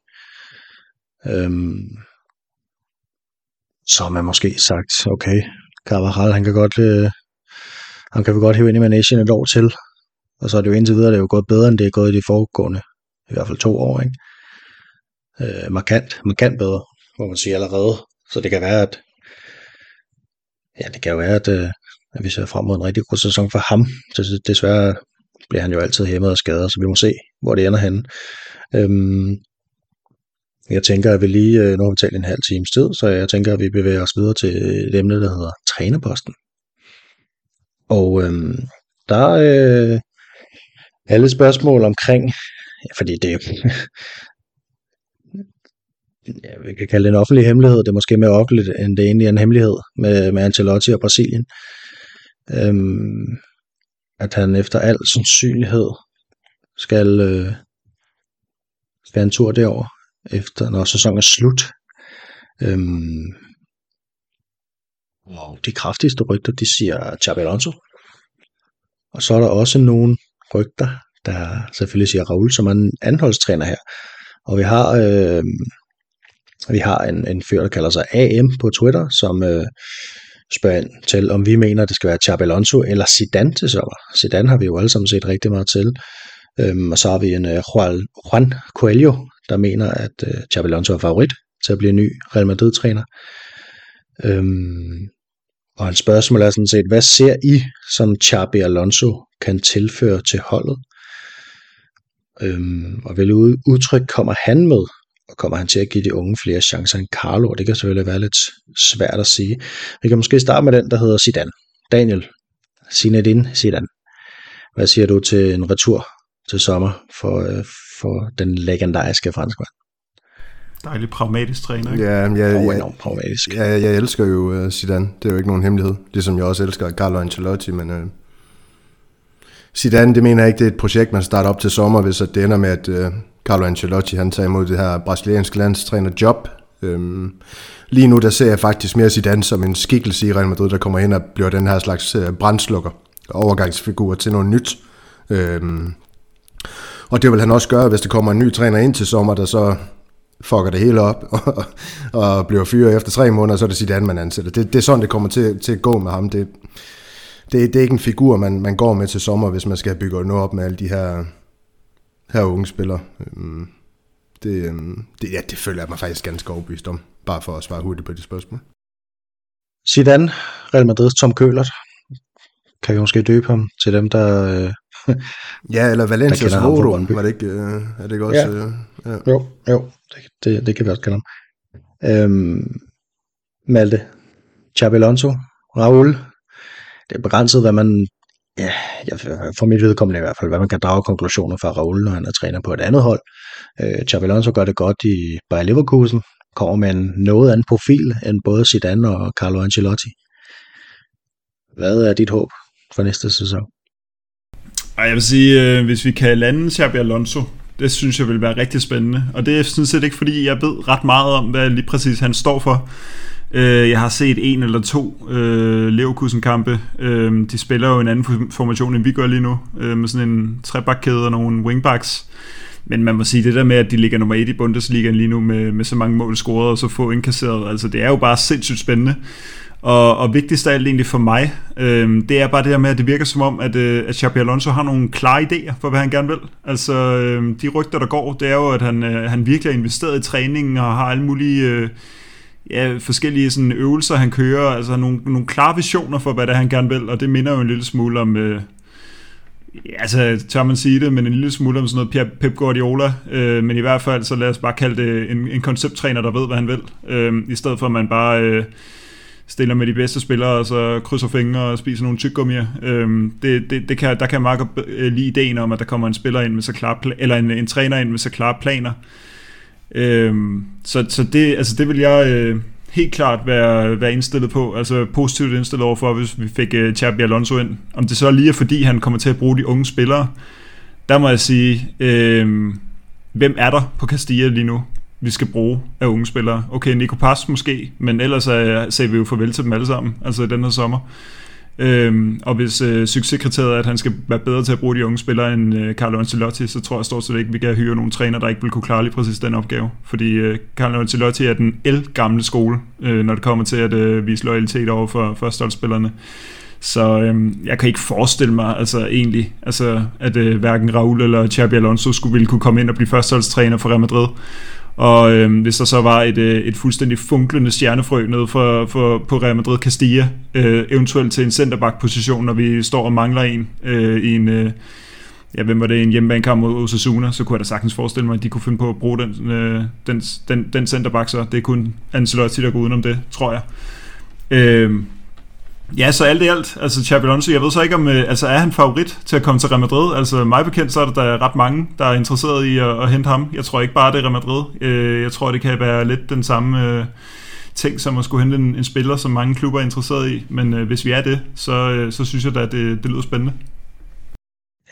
Øhm, så har man måske sagt, okay, Carvajal, han kan godt, øh, han kan vi godt hive ind i managen et år til. Og så er det jo indtil videre, det er jo gået bedre, end det er gået i de foregående, i hvert fald to år, ikke? Øh, markant, markant bedre må man sige allerede. Så det kan være, at ja, det kan jo være, at, øh, at vi ser frem mod en rigtig god sæson for ham. Så desværre bliver han jo altid hæmmet og skadet, så vi må se, hvor det ender henne. Øhm, jeg tænker, at vi lige, øh, nu har vi talt en halv times tid, så jeg tænker, at vi bevæger os videre til et emne, der hedder trænerposten. Og øhm, der er øh, alle spørgsmål omkring, ja, fordi det, ja, vi kan kalde det en offentlig hemmelighed. Det er måske mere offentligt, end det egentlig er en hemmelighed med, med Ancelotti og Brasilien. Øhm, at han efter al sandsynlighed skal, øh, skal en tur derover efter når sæsonen er slut. Øhm, og de kraftigste rygter, de siger Xabi Alonso. Og så er der også nogle rygter, der selvfølgelig siger Raul, som er en anholdstræner her. Og vi har, øh, vi har en, en fyr, der kalder sig AM på Twitter, som øh, spørger ind til, om vi mener, det skal være Xabi Alonso eller Zidane til sommer. Zidane har vi jo alle sammen set rigtig meget til. Øhm, og så har vi en øh, Juan Coelho, der mener, at øh, Xabi Alonso er favorit til at blive ny Real Madrid-træner. Øhm, og hans spørgsmål er sådan set, hvad ser I, som Xabi Alonso kan tilføre til holdet? Øhm, og hvilket udtryk kommer han med? Og kommer han til at give de unge flere chancer end Carlo? Og det kan selvfølgelig være lidt svært at sige. Vi kan måske starte med den, der hedder Zidane. Daniel, Zinedine Zidane. Hvad siger du til en retur til sommer for, øh, for den legendariske franskmand? Dejlig pragmatisk træner, ikke? Ja, jeg, Og jeg, enormt pragmatisk. jeg, jeg, jeg elsker jo uh, Zidane. Det er jo ikke nogen hemmelighed. Ligesom jeg også elsker Carlo Ancelotti, men... Uh, Zidane, det mener jeg ikke, det er et projekt, man starter op til sommer, hvis det ender med, at uh, Carlo Ancelotti han tager imod det her brasilianske landstræner job. Øhm, lige nu der ser jeg faktisk mere Zidane som en skikkelse i Real Madrid, der kommer ind og bliver den her slags øh, brændslukker, brandslukker, overgangsfigur til noget nyt. Øhm, og det vil han også gøre, hvis der kommer en ny træner ind til sommer, der så fucker det hele op og, og bliver fyret efter tre måneder, så er det Zidane, man ansætter. Det, det er sådan, det kommer til, til at gå med ham. Det, det, det er ikke en figur, man, man går med til sommer, hvis man skal bygge noget op med alle de her, her unge spillere. Øhm, det, øhm, det, ja, det føler jeg mig faktisk ganske overbevist om, bare for at svare hurtigt på det spørgsmål. Zidane, Real Madrid's Tom Køhlert. Kan vi måske døbe ham til dem, der... Øh, Ja, eller Valencias Rodo, var det ikke, øh, er det ikke også? Ja. Øh, ja. jo, jo, det, det, det kan vi også kalde ham. Øhm, Malte, Alonso, Raul. Det er begrænset, hvad man... Ja, jeg, for mit vedkommende i hvert fald, hvad man kan drage konklusioner fra Raul, når han er træner på et andet hold. Øh, Xabi Alonso gør det godt i Bayer Leverkusen, kommer med en noget anden profil end både Zidane og Carlo Ancelotti. Hvad er dit håb for næste sæson? Ej, jeg vil sige, øh, hvis vi kan lande Xabi Alonso, det synes jeg vil være rigtig spændende. Og det er sådan set ikke, fordi jeg ved ret meget om, hvad lige præcis han står for. Øh, jeg har set en eller to øh, Leverkusen-kampe. Øh, de spiller jo en anden formation, end vi gør lige nu, øh, med sådan en trebakkæde og nogle wingbacks. Men man må sige, det der med, at de ligger nummer 1 i Bundesligaen lige nu, med, med så mange mål scoret og så få indkasseret, altså det er jo bare sindssygt spændende. Og, og vigtigst af alt egentlig for mig, øh, det er bare det her med, at det virker som om, at, øh, at Xabi Alonso har nogle klare idéer for, hvad han gerne vil. Altså, øh, de rygter, der går, det er jo, at han, øh, han virkelig har investeret i træningen og har alle mulige øh, ja, forskellige sådan, øvelser, han kører. Altså nogle, nogle klare visioner for, hvad det er, han gerne vil, og det minder jo en lille smule om... Øh, altså tør man sige det, men en lille smule om sådan noget Pep Guardiola, øh, men i hvert fald så lad os bare kalde det en, en koncepttræner, der ved, hvad han vil, øh, i stedet for at man bare øh, stiller med de bedste spillere, og så krydser fingre og spiser nogle tyggegummier. Øh, det, det, det kan, der kan jeg meget godt lide ideen om, at der kommer en spiller ind med så klare, eller en, en træner ind med så klare planer. Øh, så, så det, altså det vil jeg... Øh, helt klart være, være indstillet på, altså positivt indstillet overfor, hvis vi fik øh, Xabi Alonso ind. Om det så lige er fordi, han kommer til at bruge de unge spillere, der må jeg sige, øh, hvem er der på Castilla lige nu, vi skal bruge af unge spillere? Okay, Nico Pass måske, men ellers øh, sagde vi jo farvel til dem alle sammen, altså i den her sommer. Øhm, og hvis øh, succeskriteriet er, at han skal være bedre til at bruge de unge spillere end øh, Carlo Ancelotti, så tror jeg stort set ikke, at vi kan hyre nogle træner, der ikke vil kunne klare lige præcis den opgave. Fordi øh, Carlo Ancelotti er den el-gamle skole, øh, når det kommer til at øh, vise loyalitet over for førsteholdsspillerne. Så øh, jeg kan ikke forestille mig altså egentlig, altså, at øh, hverken Raul eller Xabi Alonso skulle ville kunne komme ind og blive førsteholdstræner for Real Madrid. Og øh, hvis der så var et, øh, et fuldstændig funklende stjernefrø nede for, for, på Real Madrid Castilla, øh, eventuelt til en centerback-position, når vi står og mangler en øh, i en... Øh, ja, hvem var det, en hjemmebanekamp mod Osasuna, så kunne jeg da sagtens forestille mig, at de kunne finde på at bruge den, øh, den, den, den centerback, så det er kun Ancelotti, der går udenom det, tror jeg. Øh, Ja, så alt i alt, altså Xabi Alonso, jeg ved så ikke om, øh, altså er han favorit til at komme til Real Madrid? Altså mig bekendt, så er der, der ret mange, der er interesseret i at, at hente ham. Jeg tror ikke bare, det er Real Madrid. Øh, jeg tror, det kan være lidt den samme øh, ting, som at skulle hente en, en spiller, som mange klubber er interesseret i. Men hvis vi er det, så, så synes jeg da, at det, det lyder spændende.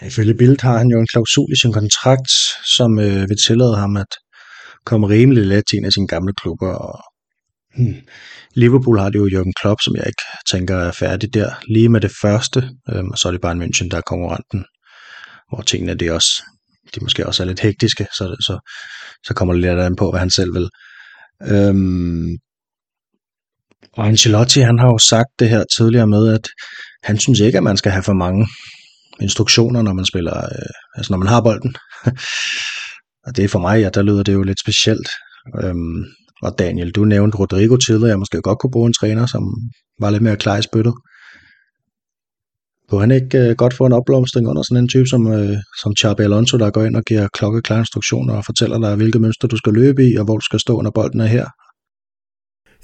Ifølge Bild har han jo en klausul i sin kontrakt, som øh, vil tillade ham at komme rimelig let til en af sine gamle klubber. Og, hmm, Liverpool har det jo Jürgen Klopp, som jeg ikke tænker er færdig der. Lige med det første, øhm, og så er det bare München, der er konkurrenten. Hvor tingene det også, de måske også er lidt hektiske, så, så, så kommer det lidt an på, hvad han selv vil. Øhm, og Ancelotti, han har jo sagt det her tidligere med, at han synes ikke, at man skal have for mange instruktioner, når man spiller, øh, altså når man har bolden. og det er for mig, ja, der lyder det jo lidt specielt. Øhm, og Daniel, du nævnte Rodrigo tidligere, jeg måske godt kunne bruge en træner, som var lidt mere klar i spyttet. Kunne han ikke øh, godt få en opblomstring under sådan en type som, øh, som Xabi Alonso, der går ind og giver klokkeklare instruktioner og fortæller dig, hvilke mønster du skal løbe i, og hvor du skal stå, når bolden er her?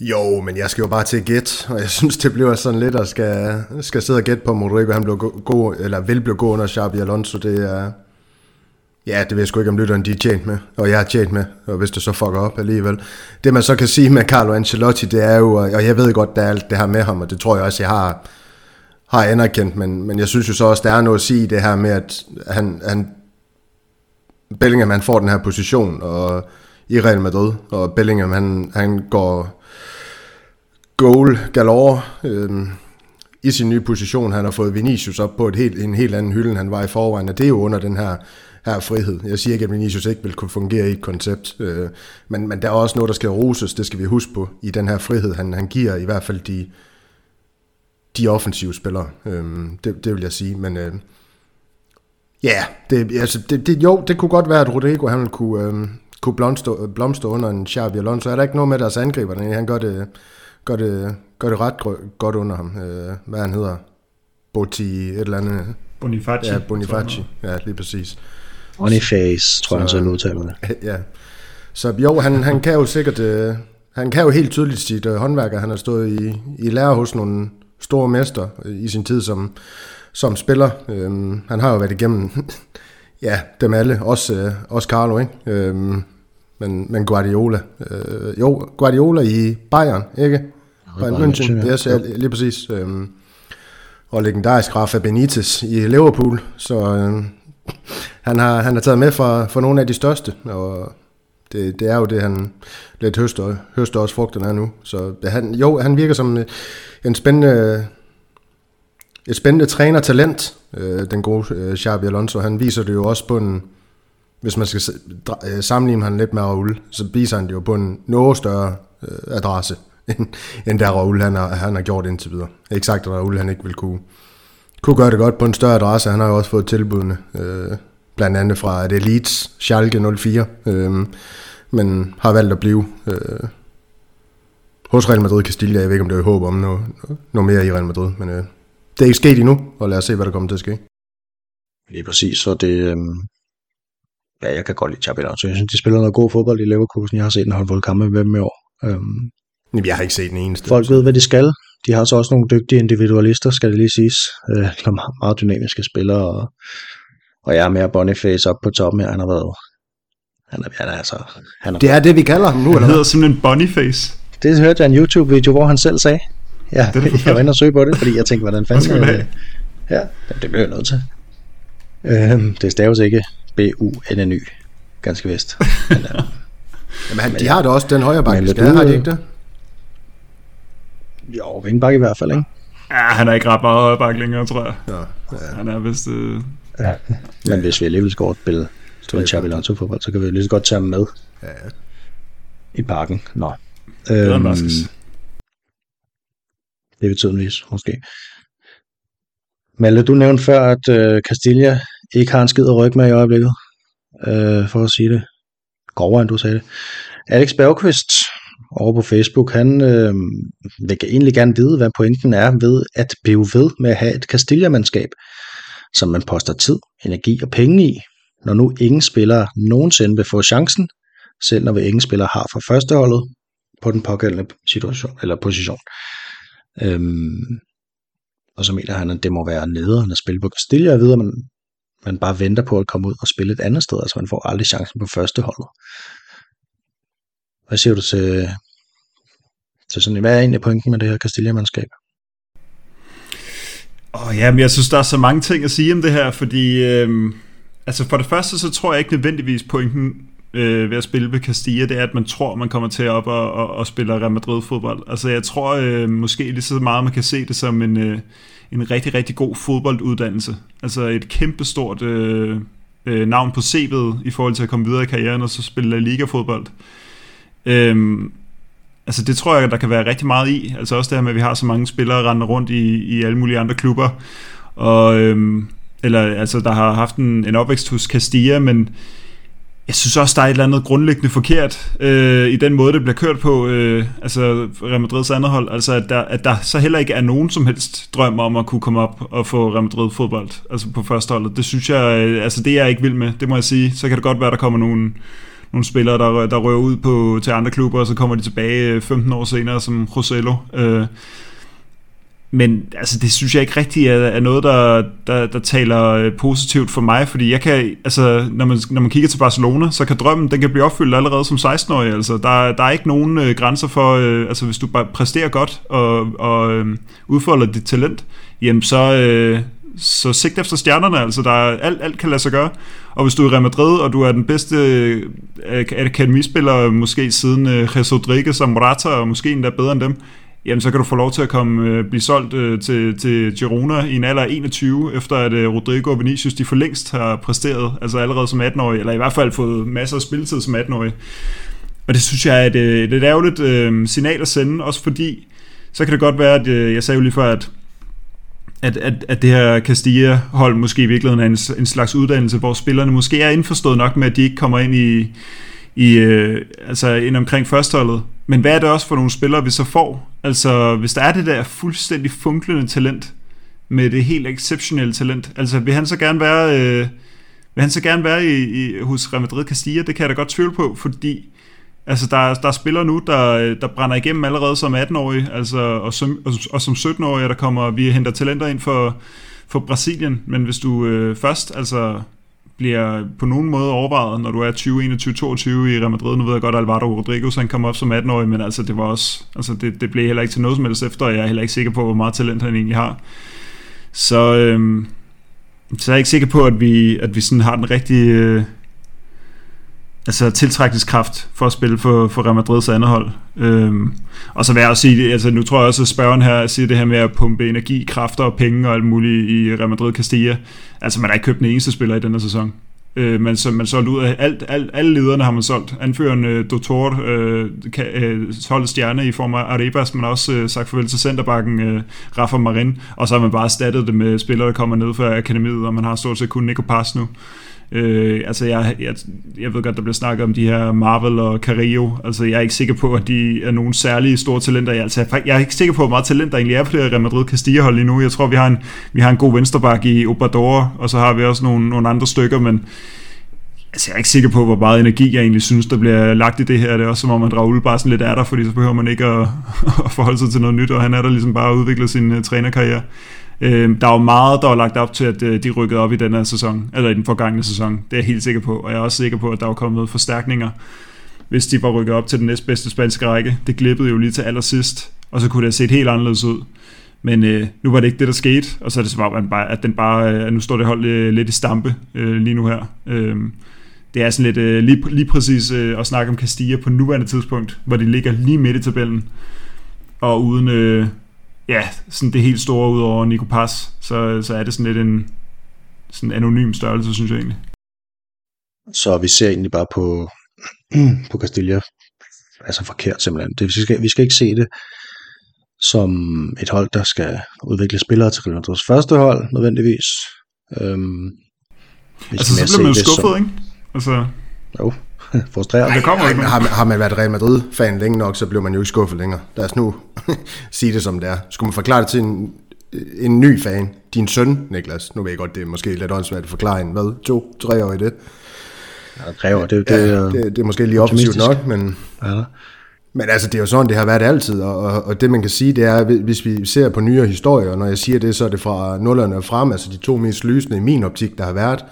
Jo, men jeg skal jo bare til at gætte, og jeg synes, det bliver sådan lidt at skal, skal sidde og gætte på, om Rodrigo han blev god, eller vil blive god under Xabi Alonso. Det er, ja, det ved jeg sgu ikke, om lytteren de er tjent med, og jeg er tjent med, og hvis det så fucker op alligevel. Det man så kan sige med Carlo Ancelotti, det er jo, og jeg ved godt, der er alt det her med ham, og det tror jeg også, jeg har, har anerkendt, men, men jeg synes jo så også, der er noget at sige det her med, at han, han Bellingham han får den her position og i Real Madrid, og Bellingham han, han går goal galore øh, i sin nye position. Han har fået Vinicius op på et helt, en helt anden hylde, end han var i forvejen, og det er jo under den her, her frihed. Jeg siger ikke, at Vinicius ikke vil kunne fungere i et koncept, øh, men, men der er også noget, der skal roses, det skal vi huske på, i den her frihed, han, han giver i hvert fald de, de offensive spillere. Øh, det, det vil jeg sige, men... Øh, Ja, yeah, det, altså, det, det, jo, det kunne godt være, at Rodrigo han ville kunne, øh, kunne blomstre, blomstre under en Xabi Alonso. Er der ikke noget med deres angriber? Han gør det, gør det, gør det ret godt under ham. Øh, hvad han hedder? Boti, et eller andet. Bonifaci. Ja, Bonifaci. Ja, lige præcis. Boniface, tror jeg, han selv udtaler det. Ja. Så jo, han, han kan jo sikkert... Øh, han kan jo helt tydeligt sit øh, håndværker. Han har stået i, i lære hos nogle store mester i sin tid som, som spiller. Øhm, han har jo været igennem ja, dem alle, også, øh, også Carlo, ikke? Øhm, men, men Guardiola. Øh, jo, Guardiola i Bayern, ikke? Bayern München, ja. yes, ja, lige præcis. Øhm, og legendarisk Rafa Benitez i Liverpool, så øh, han, har, han har taget med for, for nogle af de største, og det, det er jo det, han lidt høster, høster også frugterne af nu. Så det, han, jo, han virker som øh, en spændende, et spændende trænertalent, øh, den gode øh, Xabi Alonso. Han viser det jo også på en, hvis man skal øh, sammenligne ham lidt med Raul, så viser han det jo på en noget større øh, adresse, end, end der Raul han har, han har gjort indtil videre. Ikke sagt, at Raul han ikke vil kunne, kunne gøre det godt på en større adresse. Han har jo også fået tilbudene, øh, blandt andet fra det Leeds Schalke 04, øh, men har valgt at blive øh, hos Real Madrid Castilla. Jeg ved ikke, om det er håb om noget, noget mere i Real Madrid, men øh, det er ikke sket endnu, og lad os se, hvad der kommer til at ske. Lige præcis, så det, øh, ja, jeg kan godt lide Xabi Alonso. Jeg synes, de spiller noget god fodbold i Leverkusen. Jeg har set en håndfuld kampe med dem i år. Øhm, jeg har ikke set den eneste. Folk ved, hvad de skal. De har så også nogle dygtige individualister, skal det lige siges. Øh, meget, meget dynamiske spillere. Og, og jeg er mere Boniface op på toppen her. Han har været... Han er, han er altså... Han er, det er det, vi kalder ham nu, eller Han hedder simpelthen Boniface. Det hørte jeg en YouTube-video, hvor han selv sagde. Ja, det jeg var inde og søge på det, fordi jeg tænkte, hvordan fanden... det? Ja, det bliver jeg nødt til. Øhm, det staves ikke B-U-N-N-Y, ganske vist. Men, øh, Jamen, han, de har da også den højre bakke, skal, har de ikke det? Jo, vingbakke i hvert fald, ikke? Ja, han er ikke ret meget højre bakke længere, tror jeg. Ja, ja. Han er vist... Øh... Ja. Men hvis vi alligevel skal spille en Xabi Alonso fodbold, så kan vi jo lige så godt tage ham med ja, i parken. Nå. Øhm, det vil tydeligvis, måske. Malte, du nævnte før, at øh, Castilla ikke har en skid at rykke med i øjeblikket, øh, for at sige det grovere, end du sagde det. Alex Bergqvist over på Facebook, han øh, vil egentlig gerne vide, hvad pointen er ved at blive ved med at have et Castilla-mandskab, som man poster tid, energi og penge i, når nu ingen spillere nogensinde vil få chancen, selv når vi ingen spillere har fra førsteholdet på den pågældende situation, eller position. Øhm, og så mener han, at det må være nederen at spille på Castilla, og videre, man, man bare venter på at komme ud og spille et andet sted, altså man får aldrig chancen på førsteholdet. Hvad siger du til, til sådan, hvad er egentlig pointen med det her Castilla-mandskab? Oh, ja, men jeg synes, der er så mange ting at sige om det her, fordi øh, altså for det første, så tror jeg ikke nødvendigvis pointen øh, ved at spille ved Castilla, det er, at man tror, man kommer til at op og, og, og spille Real Madrid fodbold. Altså jeg tror øh, måske lige så meget, man kan se det som en, øh, en rigtig, rigtig god fodbolduddannelse. Altså et kæmpestort øh, øh, navn på CV'et i forhold til at komme videre i karrieren og så spille La Liga-fodbold. Øh, Øhm, altså det tror jeg, der kan være rigtig meget i. Altså også det her med, at vi har så mange spillere rende rundt i, i alle mulige andre klubber. Og, øhm, eller altså, der har haft en, en opvækst hos Castilla, men jeg synes også, der er et eller andet grundlæggende forkert øh, i den måde, det bliver kørt på, øh, altså Real Madrids andet hold. Altså, at der, at der så heller ikke er nogen som helst drøm om at kunne komme op og få Real Madrid fodbold, altså på første holdet. Det synes jeg, øh, altså det er jeg ikke vild med, det må jeg sige. Så kan det godt være, der kommer nogle, nogle spillere, der, der rører ud på, til andre klubber, og så kommer de tilbage øh, 15 år senere som Rosello. Øh, men altså, det synes jeg ikke rigtig er, er noget, der, der, der taler øh, positivt for mig, fordi jeg kan, altså, når man, når man kigger til Barcelona, så kan drømmen, den kan blive opfyldt allerede som 16-årig, altså, der, der er ikke nogen øh, grænser for, øh, altså, hvis du bare præsterer godt og, og øh, udfolder dit talent, jamen så, øh, så sigt efter stjernerne, altså der er, alt, alt kan lade sig gøre. Og hvis du er i Real Madrid, og du er den bedste øh, akademispiller, måske siden øh, Jesus Rodriguez og Morata, og måske endda bedre end dem, jamen så kan du få lov til at komme, øh, blive solgt til, til Girona i en alder af 21, efter at Rodrigo og Vinicius de for længst har præsteret, altså allerede som 18-årig, eller i hvert fald fået masser af spilletid som 18-årig. Og det synes jeg er et, et, et ærgerligt øh, signal at sende, også fordi, så kan det godt være, at øh, jeg sagde jo lige før, at at, at, at det her Castilla-hold måske i virkeligheden er en, en slags uddannelse, hvor spillerne måske er indforstået nok med, at de ikke kommer ind i, i øh, altså ind omkring førsteholdet. Men hvad er det også for nogle spillere, vi så får? Altså, hvis der er det der fuldstændig funklende talent, med det helt exceptionelle talent, altså vil han så gerne være, øh, vil han så gerne være i, i, hos Real Madrid Castilla? Det kan jeg da godt tvivle på, fordi Altså, der, der er spillere nu, der, der brænder igennem allerede som 18-årige, altså, og, som, og, og som 17-årige, der kommer, vi henter talenter ind for, for Brasilien, men hvis du øh, først altså, bliver på nogen måde overvejet, når du er 20, 21, 22 i Real Madrid, nu ved jeg godt, at Alvaro Rodriguez, han kom op som 18-årig, men altså, det var også, altså, det, det blev heller ikke til noget som helst efter, og jeg er heller ikke sikker på, hvor meget talent han egentlig har. Så, øhm, så er jeg ikke sikker på, at vi, at vi sådan har den rigtige, øh, altså tiltrækningskraft for at spille for, for Real Madrids andet hold. Øhm, og så vil jeg også sige, altså nu tror jeg også, at spørgeren her siger det her med at pumpe energi, kræfter og penge og alt muligt i Real Madrid Castilla. Altså man har ikke købt den eneste spiller i denne sæson. Øh, man, så, man solgte ud af alt, alt, alle lederne har man solgt. Anføreren uh, Dotor, øh, øh, øh holdt stjerne i form af Arebas, man har også øh, sagt farvel til centerbakken øh, Rafa Marin, og så har man bare erstattet det med spillere, der kommer ned fra akademiet, og man har stort set kun Nico Pass nu. Øh, altså jeg, jeg, jeg ved godt, der bliver snakket om de her Marvel og Carillo. Altså jeg er ikke sikker på, at de er nogle særlige store talenter. Jeg, altså, jeg er ikke sikker på, hvor meget talent der egentlig er på det Real Madrid Castilla hold lige nu. Jeg tror, vi har en, vi har en god venstreback i Obrador, og så har vi også nogle, nogle andre stykker, men Altså, jeg er ikke sikker på, hvor meget energi jeg egentlig synes, der bliver lagt i det her. Det er også som om, at Raul bare sådan lidt er der, fordi så behøver man ikke at, at forholde sig til noget nyt, og han er der ligesom bare at udvikle sin uh, trænerkarriere. Øh, der er jo meget, der er lagt op til, at øh, de rykkede op i den her sæson, eller i den forgangne sæson. Det er jeg helt sikker på, og jeg er også sikker på, at der er kommet forstærkninger, hvis de var rykket op til den næstbedste spanske række. Det glippede jo lige til allersidst, og så kunne det have set helt anderledes ud. Men øh, nu var det ikke det, der skete, og så er det som om, at den bare, øh, nu står det hold øh, lidt i stampe øh, lige nu her. Øh, det er sådan lidt øh, lige, lige præcis øh, at snakke om Castilla på nuværende tidspunkt, hvor de ligger lige midt i tabellen, og uden, øh, ja, sådan det helt store ud over Nico Pass, så, så er det sådan lidt en sådan anonym størrelse, synes jeg egentlig. Så vi ser egentlig bare på, på Castilla, altså forkert simpelthen. Det, vi, skal, vi skal ikke se det som et hold, der skal udvikle spillere til Real Madrid's første hold, nødvendigvis. Øhm, altså, så bliver man jo skuffet, som, ikke? Altså... Jo, frustreret. det kommer ikke. Har, har man været Real Madrid-fan længe nok, så bliver man jo ikke skuffet længere. Lad os nu sige det som det er. Skulle man forklare det til en, en ny fan, din søn, Niklas, nu ved jeg godt, det er måske lidt åndssvagt at forklare en, hvad, to, tre år i det? Ja, tre år, det, det, ja, det, det er måske lige optimistisk nok, men... Ja. Men altså, det er jo sådan, det har været altid, og, og, og det man kan sige, det er, hvis vi ser på nyere historier, og når jeg siger det, så er det fra nullerne og frem, altså de to mest lysende i min optik, der har været,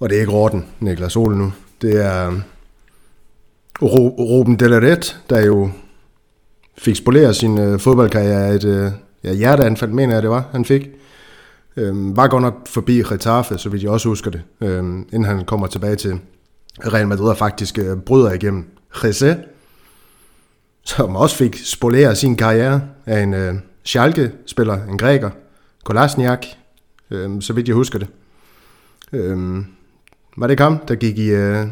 og det er ikke Råden, Niklas Ole nu, det er øh, Ruben Delaret, der jo fik spoleret sin øh, fodboldkarriere et øh, ja, hjerteanfald, mener jeg det var, han fik. Øhm, var godt nok forbi Getafe, så vidt jeg også husker det, øhm, inden han kommer tilbage til Real Madrid og faktisk øh, bryder igennem. Jesse, som også fik spoleret sin karriere af en øh, Schalke-spiller, en græker, Kolasniak, øhm, så vidt jeg husker det. Øhm, var det ikke ham, der gik i... Øh...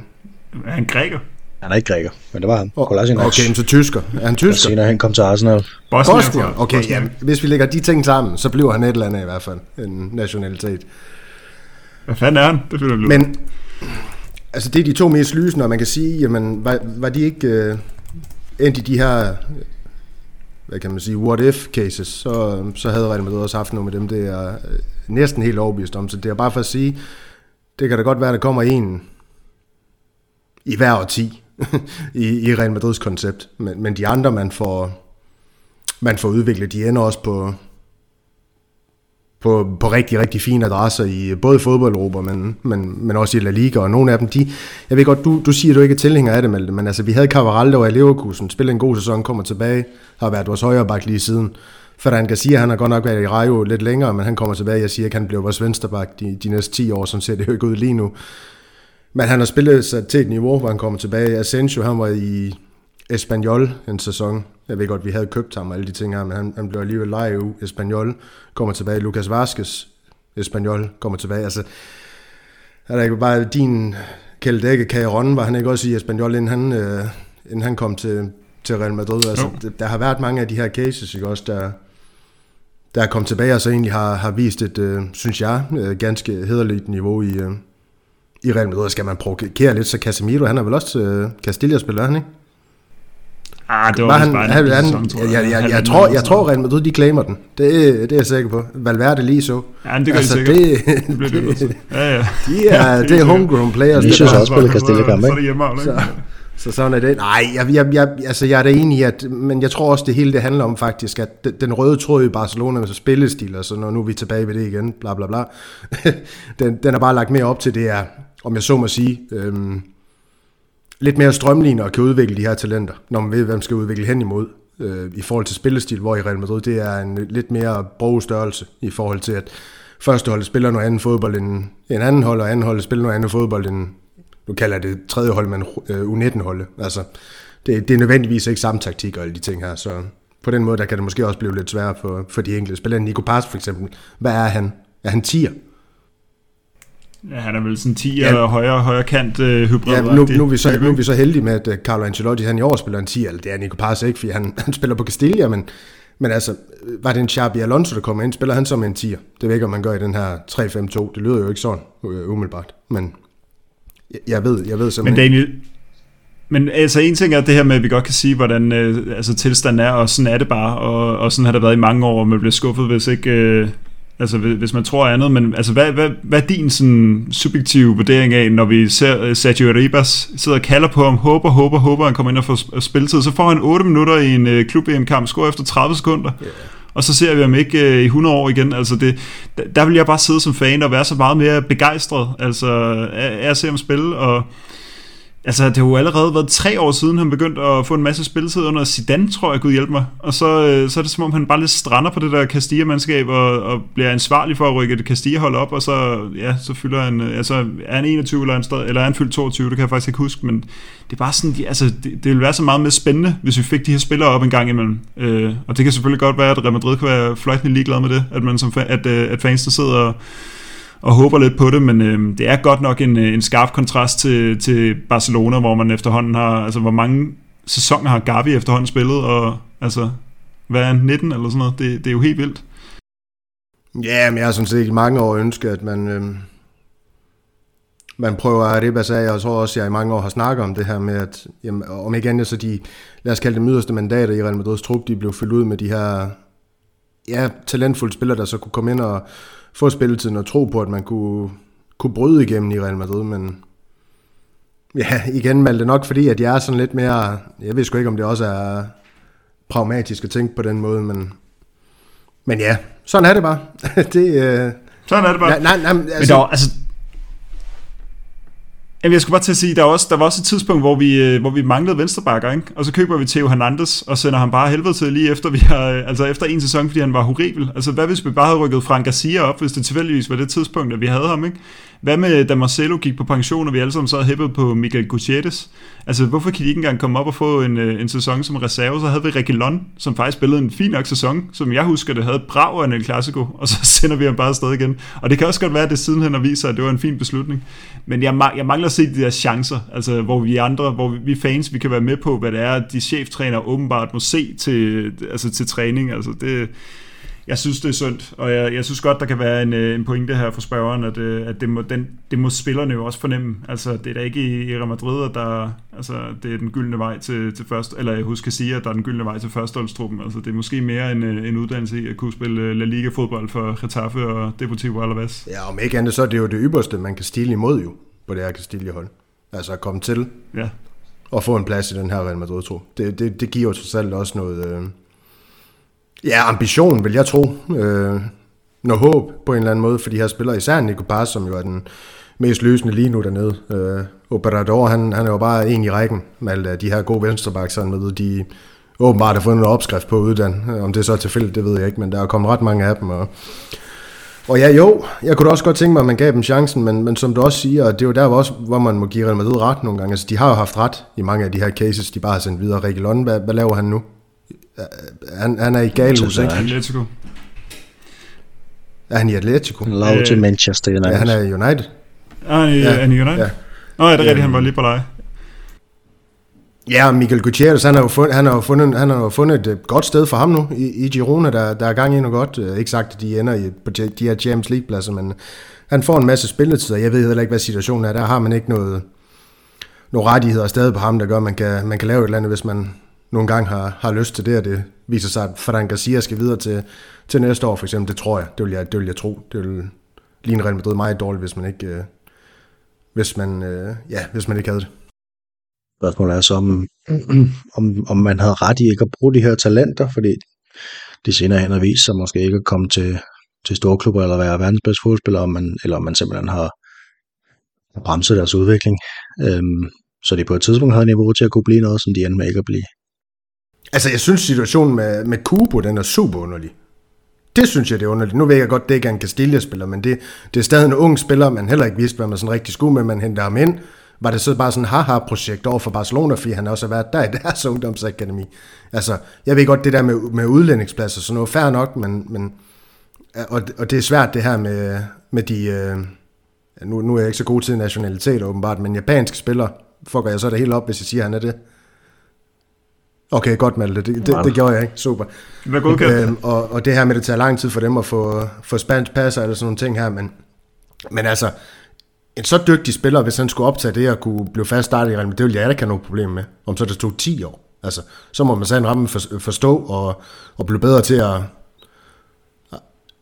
Er han græker? Han er ikke græker, men det var han. Oh, okay, men så tysker. Er han tysker? senere han kom til Arsenal. Bosnien. Bosnien. Okay, Bosnien. Ja, hvis vi lægger de ting sammen, så bliver han et eller andet i hvert fald. En nationalitet. Hvad fanden er han? Det finder Men, altså det er de to mest lysende, og man kan sige, jamen, var, var de ikke øh, endt i de her, hvad kan man sige, what if cases, så, så havde Real Madrid også haft noget med dem, det er øh, næsten helt overbevist om. Så det er bare for at sige, det kan da godt være, at der kommer en i hver årti i, i Real Madrids koncept. Men, men de andre, man får, man får udviklet, de ender også på, på, på rigtig, rigtig fine adresser i både fodbold men, men, men også i La Liga, og nogle af dem, de, jeg ved godt, du, du siger, at du ikke er tilhænger af det, Malte, men altså, vi havde Cavaral, der var i Leverkusen, spillede en god sæson, kommer tilbage, har været vores højre bak lige siden. Ferran Garcia, han har godt nok været i Rayo lidt længere, men han kommer tilbage, jeg siger ikke, han bliver vores vensterbak de, de næste 10 år, som ser det jo ikke ud lige nu. Men han har spillet sig til et niveau, hvor han kommer tilbage. Asensio, han var i Espanyol en sæson. Jeg ved godt, vi havde købt ham og alle de ting her, men han, han blev alligevel leje i Espanyol. Kommer tilbage. Lucas Vazquez, Espanyol, kommer tilbage. Altså, er der ikke bare din Kjeld Dække, Caron, var han ikke også i Espanyol, inden han, øh, inden han kom til, til Real Madrid? Altså, der, der har været mange af de her cases, ikke også, der, der er kommet tilbage og så egentlig har, har vist et, øh, synes jeg, øh, ganske hederligt niveau i, øh, i Real Madrid. Skal man provokere lidt, så Casemiro, han er vel også øh, Castilla-spiller, han ikke? Ah, det var, var han, bare han, han, sæson, tror jeg. Jeg, jeg, jeg, jeg, tror, jeg tror Real Madrid, de claimer den. Det, det er jeg sikker på. Valverde lige så. Ja, det gør altså, de sikkert. Det, det, det, det, ja, ja. De er, det er homegrown players. Vi synes også spiller Castilla-kamp, ikke? Så, så sådan er det. Nej, jeg, jeg, jeg, altså jeg er da enig i, at, men jeg tror også, det hele det handler om faktisk, at den røde tråd i Barcelona med så spillestil, og så når nu er vi tilbage ved det igen, bla bla bla, den, den er bare lagt mere op til, det er, om jeg så må sige, øhm, lidt mere strømlignet og kan udvikle de her talenter, når man ved, hvem skal udvikle hen imod, øh, i forhold til spillestil, hvor i Real Madrid, det er en lidt mere brugstørrelse i forhold til, at første hold spiller noget andet fodbold end en anden hold, og anden hold spiller noget andet fodbold end nu kalder det tredje hold, men U19-holdet. Altså, det, det er nødvendigvis ikke samme taktik og alle de ting her, så på den måde, der kan det måske også blive lidt sværere for, for de enkelte spillere. Nico Paz for eksempel, hvad er han? Er han 10'er? Ja, han er vel sådan 10 ja. og højre, højre kant øh, hybrid. Ja, nu, nu, er vi så, nu er vi så heldige med, at øh, Carlo Ancelotti, han i år spiller en 10, eller det er Nico Paz ikke, fordi han, han spiller på Castilla, men, men altså, var det en Xabi Alonso, der kommer ind, spiller han som en 10'er? Det ved jeg ikke, om man gør i den her 3-5-2. Det lyder jo ikke sådan, øh, umiddelbart, men jeg ved, jeg ved simpelthen... Men Daniel, men altså en ting er det her med, at vi godt kan sige, hvordan øh, altså, tilstanden er, og sådan er det bare, og, og sådan har det været i mange år, og man bliver skuffet, hvis ikke... Øh, altså hvis man tror andet, men altså hvad, hvad, hvad er din sådan, subjektive vurdering af, når vi ser øh, Sergio Ribas sidder og kalder på ham, håber, håber, håber, han kommer ind og får spilletid, så får han 8 minutter i en øh, klub en kamp score efter 30 sekunder. Yeah og så ser vi ham ikke øh, i 100 år igen. Altså det, der vil jeg bare sidde som fan og være så meget mere begejstret altså, af, af at se ham spille, og Altså, det har jo allerede været tre år siden, han begyndte at få en masse spilletid under Zidane, tror jeg, Gud hjælpe mig. Og så, øh, så er det som om, han bare lidt strander på det der Castilla-mandskab, og, og bliver ansvarlig for at rykke det Castilla-hold op, og så, ja, så fylder han, øh, altså, er han 21 eller, han stadig, eller er han fyldt 22, det kan jeg faktisk ikke huske, men det er bare sådan, de, altså, det, det ville være så meget mere spændende, hvis vi fik de her spillere op en gang imellem. Øh, og det kan selvfølgelig godt være, at Real Madrid kan være fløjtende ligeglad med det, at, man som, at, øh, at der sidder og og håber lidt på det, men øh, det er godt nok en, øh, en skarp kontrast til, til Barcelona, hvor man efterhånden har, altså hvor mange sæsoner har Gavi efterhånden spillet, og altså, hvad er 19 eller sådan noget, det, det er jo helt vildt. Ja, men jeg har sådan set i mange år ønsket, at man, øh, man prøver at ribbe sig af, og så også, jeg i mange år har snakket om det her med, at jamen, om ikke andet, så de, lad os kalde det yderste mandater i Real Madrid's trup, de blev fyldt ud med de her ja, talentfulde spillere, der så kunne komme ind og få spilletiden og tro på, at man kunne, kunne bryde igennem i Real Madrid, men ja, igen Malte, det nok fordi, at jeg er sådan lidt mere, jeg ved sgu ikke, om det også er pragmatisk at tænke på den måde, men, men ja, sådan er det bare. det, øh, sådan er det bare. Nej, nej, nej, altså, men der, altså Jamen, jeg skulle bare til at sige, der var også, der var også et tidspunkt, hvor vi, øh, hvor vi manglede venstrebakker, ikke? og så køber vi Theo Hernandez og sender ham bare helvede til lige efter, vi har, øh, altså efter en sæson, fordi han var horribel. Altså, hvad hvis vi bare havde rykket Frank Garcia op, hvis det tilfældigvis var det tidspunkt, at vi havde ham, ikke? Hvad med, da Marcelo gik på pension, og vi alle sammen så hæppet på Miguel Gutierrez? Altså, hvorfor kan de ikke engang komme op og få en, øh, en sæson som reserve? Så havde vi Reguilon, som faktisk spillede en fin nok sæson, som jeg husker, det havde brav af en Clasico, og så sender vi ham bare afsted igen. Og det kan også godt være, at det sidenhen viser, at det var en fin beslutning. Men jeg, jeg mangler at se de der chancer, altså hvor vi andre, hvor vi fans, vi kan være med på, hvad det er, de cheftræner åbenbart må se til, altså til træning. Altså det, jeg synes, det er sundt, og jeg, jeg synes godt, der kan være en, øh, en pointe her for spørgeren, at, øh, at det, må, den, det må spillerne jo også fornemme. Altså, det er da ikke i, i Real Madrid, at der, altså, det er den gyldne vej til, til først, eller jeg husker sige, at der er den gyldne vej til førsteholdstruppen. Altså, det er måske mere en, øh, en uddannelse i at kunne spille La Liga-fodbold for Getafe og Deportivo Alaves. Ja, om ikke andet, så er det jo det ypperste, man kan stille imod jo, på det her Castilla-hold. Altså at komme til ja. og få en plads i den her Real Madrid-tro. Det, det, det giver jo trods alt også noget... Øh, Ja, ambition vil jeg tro. Øh, noget håb på en eller anden måde for de her spillere, især Nico Paz, som jo er den mest løsende lige nu dernede. Øh, Operador, han, han er jo bare en i rækken med alle de her gode venstrebacks, med de åbenbart har fundet en opskrift på uddan. Om det er så tilfældigt, det ved jeg ikke, men der er kommet ret mange af dem. Og, og ja, jo, jeg kunne også godt tænke mig, at man gav dem chancen, men, men som du også siger, det er jo der hvor også, hvor man må give Real Madrid ret nogle gange. Altså, de har jo haft ret i mange af de her cases, de bare har sendt videre. Reguilon, hvad, hvad laver han nu? Han, han er i Galus, ikke? Atletico. Er han i Atletico? Lov øh, til Manchester United. Ja, han er i United. Er han i, ja. er i United? Ja. Nå, ja, det er rigtigt, han var lige på leje. Ja, Michael Gutierrez, han har jo fundet, han har jo fundet, han har jo fundet et godt sted for ham nu i, i Girona, der, der er gang i noget godt. Uh, ikke sagt, at de ender i, på de her Champions League-pladser, men han får en masse spilletid, og jeg ved heller ikke, hvad situationen er. Der har man ikke noget, nogle rettigheder stadig på ham, der gør, at man kan, man kan lave et eller andet, hvis man, nogle gange har, har lyst til det, og det viser sig, at Ferran Garcia skal videre til, til næste år, for eksempel. Det tror jeg. Det vil jeg, det vil jeg tro. Det vil ligne Real Madrid meget dårligt, hvis man ikke, øh, hvis man, øh, ja, hvis man ikke havde det. Spørgsmålet er så, om, om, om man havde ret i ikke at bruge de her talenter, fordi de senere hen har vist sig måske ikke at komme til, til store klubber eller være verdens bedste fodspiller, om man, eller om man simpelthen har bremset deres udvikling. Øhm, så de på et tidspunkt havde niveau til at kunne blive noget, som de endte med ikke at blive. Altså, jeg synes, situationen med, med Kubo, den er super underlig. Det synes jeg, det er underligt. Nu ved jeg godt, det ikke er en Castilla-spiller, men det, det er stadig en ung spiller, man heller ikke vidste, hvad man sådan rigtig skulle med, man henter ham ind. Var det så bare sådan en haha-projekt over for Barcelona, fordi han også har været der i deres ungdomsakademi. Altså, jeg ved godt, det der med, med udlændingspladser, så noget fair nok, men, men øh, og, og det er svært det her med, med de, øh, nu, nu er jeg ikke så god til nationalitet åbenbart, men japanske spillere, fucker jeg så det helt op, hvis jeg siger, at han er det. Okay, godt Malte, det, det, det gjorde jeg ikke, super. Det godkendt. Øhm, og, og det her med, at det tager lang tid for dem at få, få spansk passer eller sådan nogle ting her, men, men altså, en så dygtig spiller, hvis han skulle optage det og kunne blive fast startet i Real det ville jeg ikke have noget problem med, om så det tog 10 år. Altså, så må man sådan ramme for, forstå og, og blive bedre til at,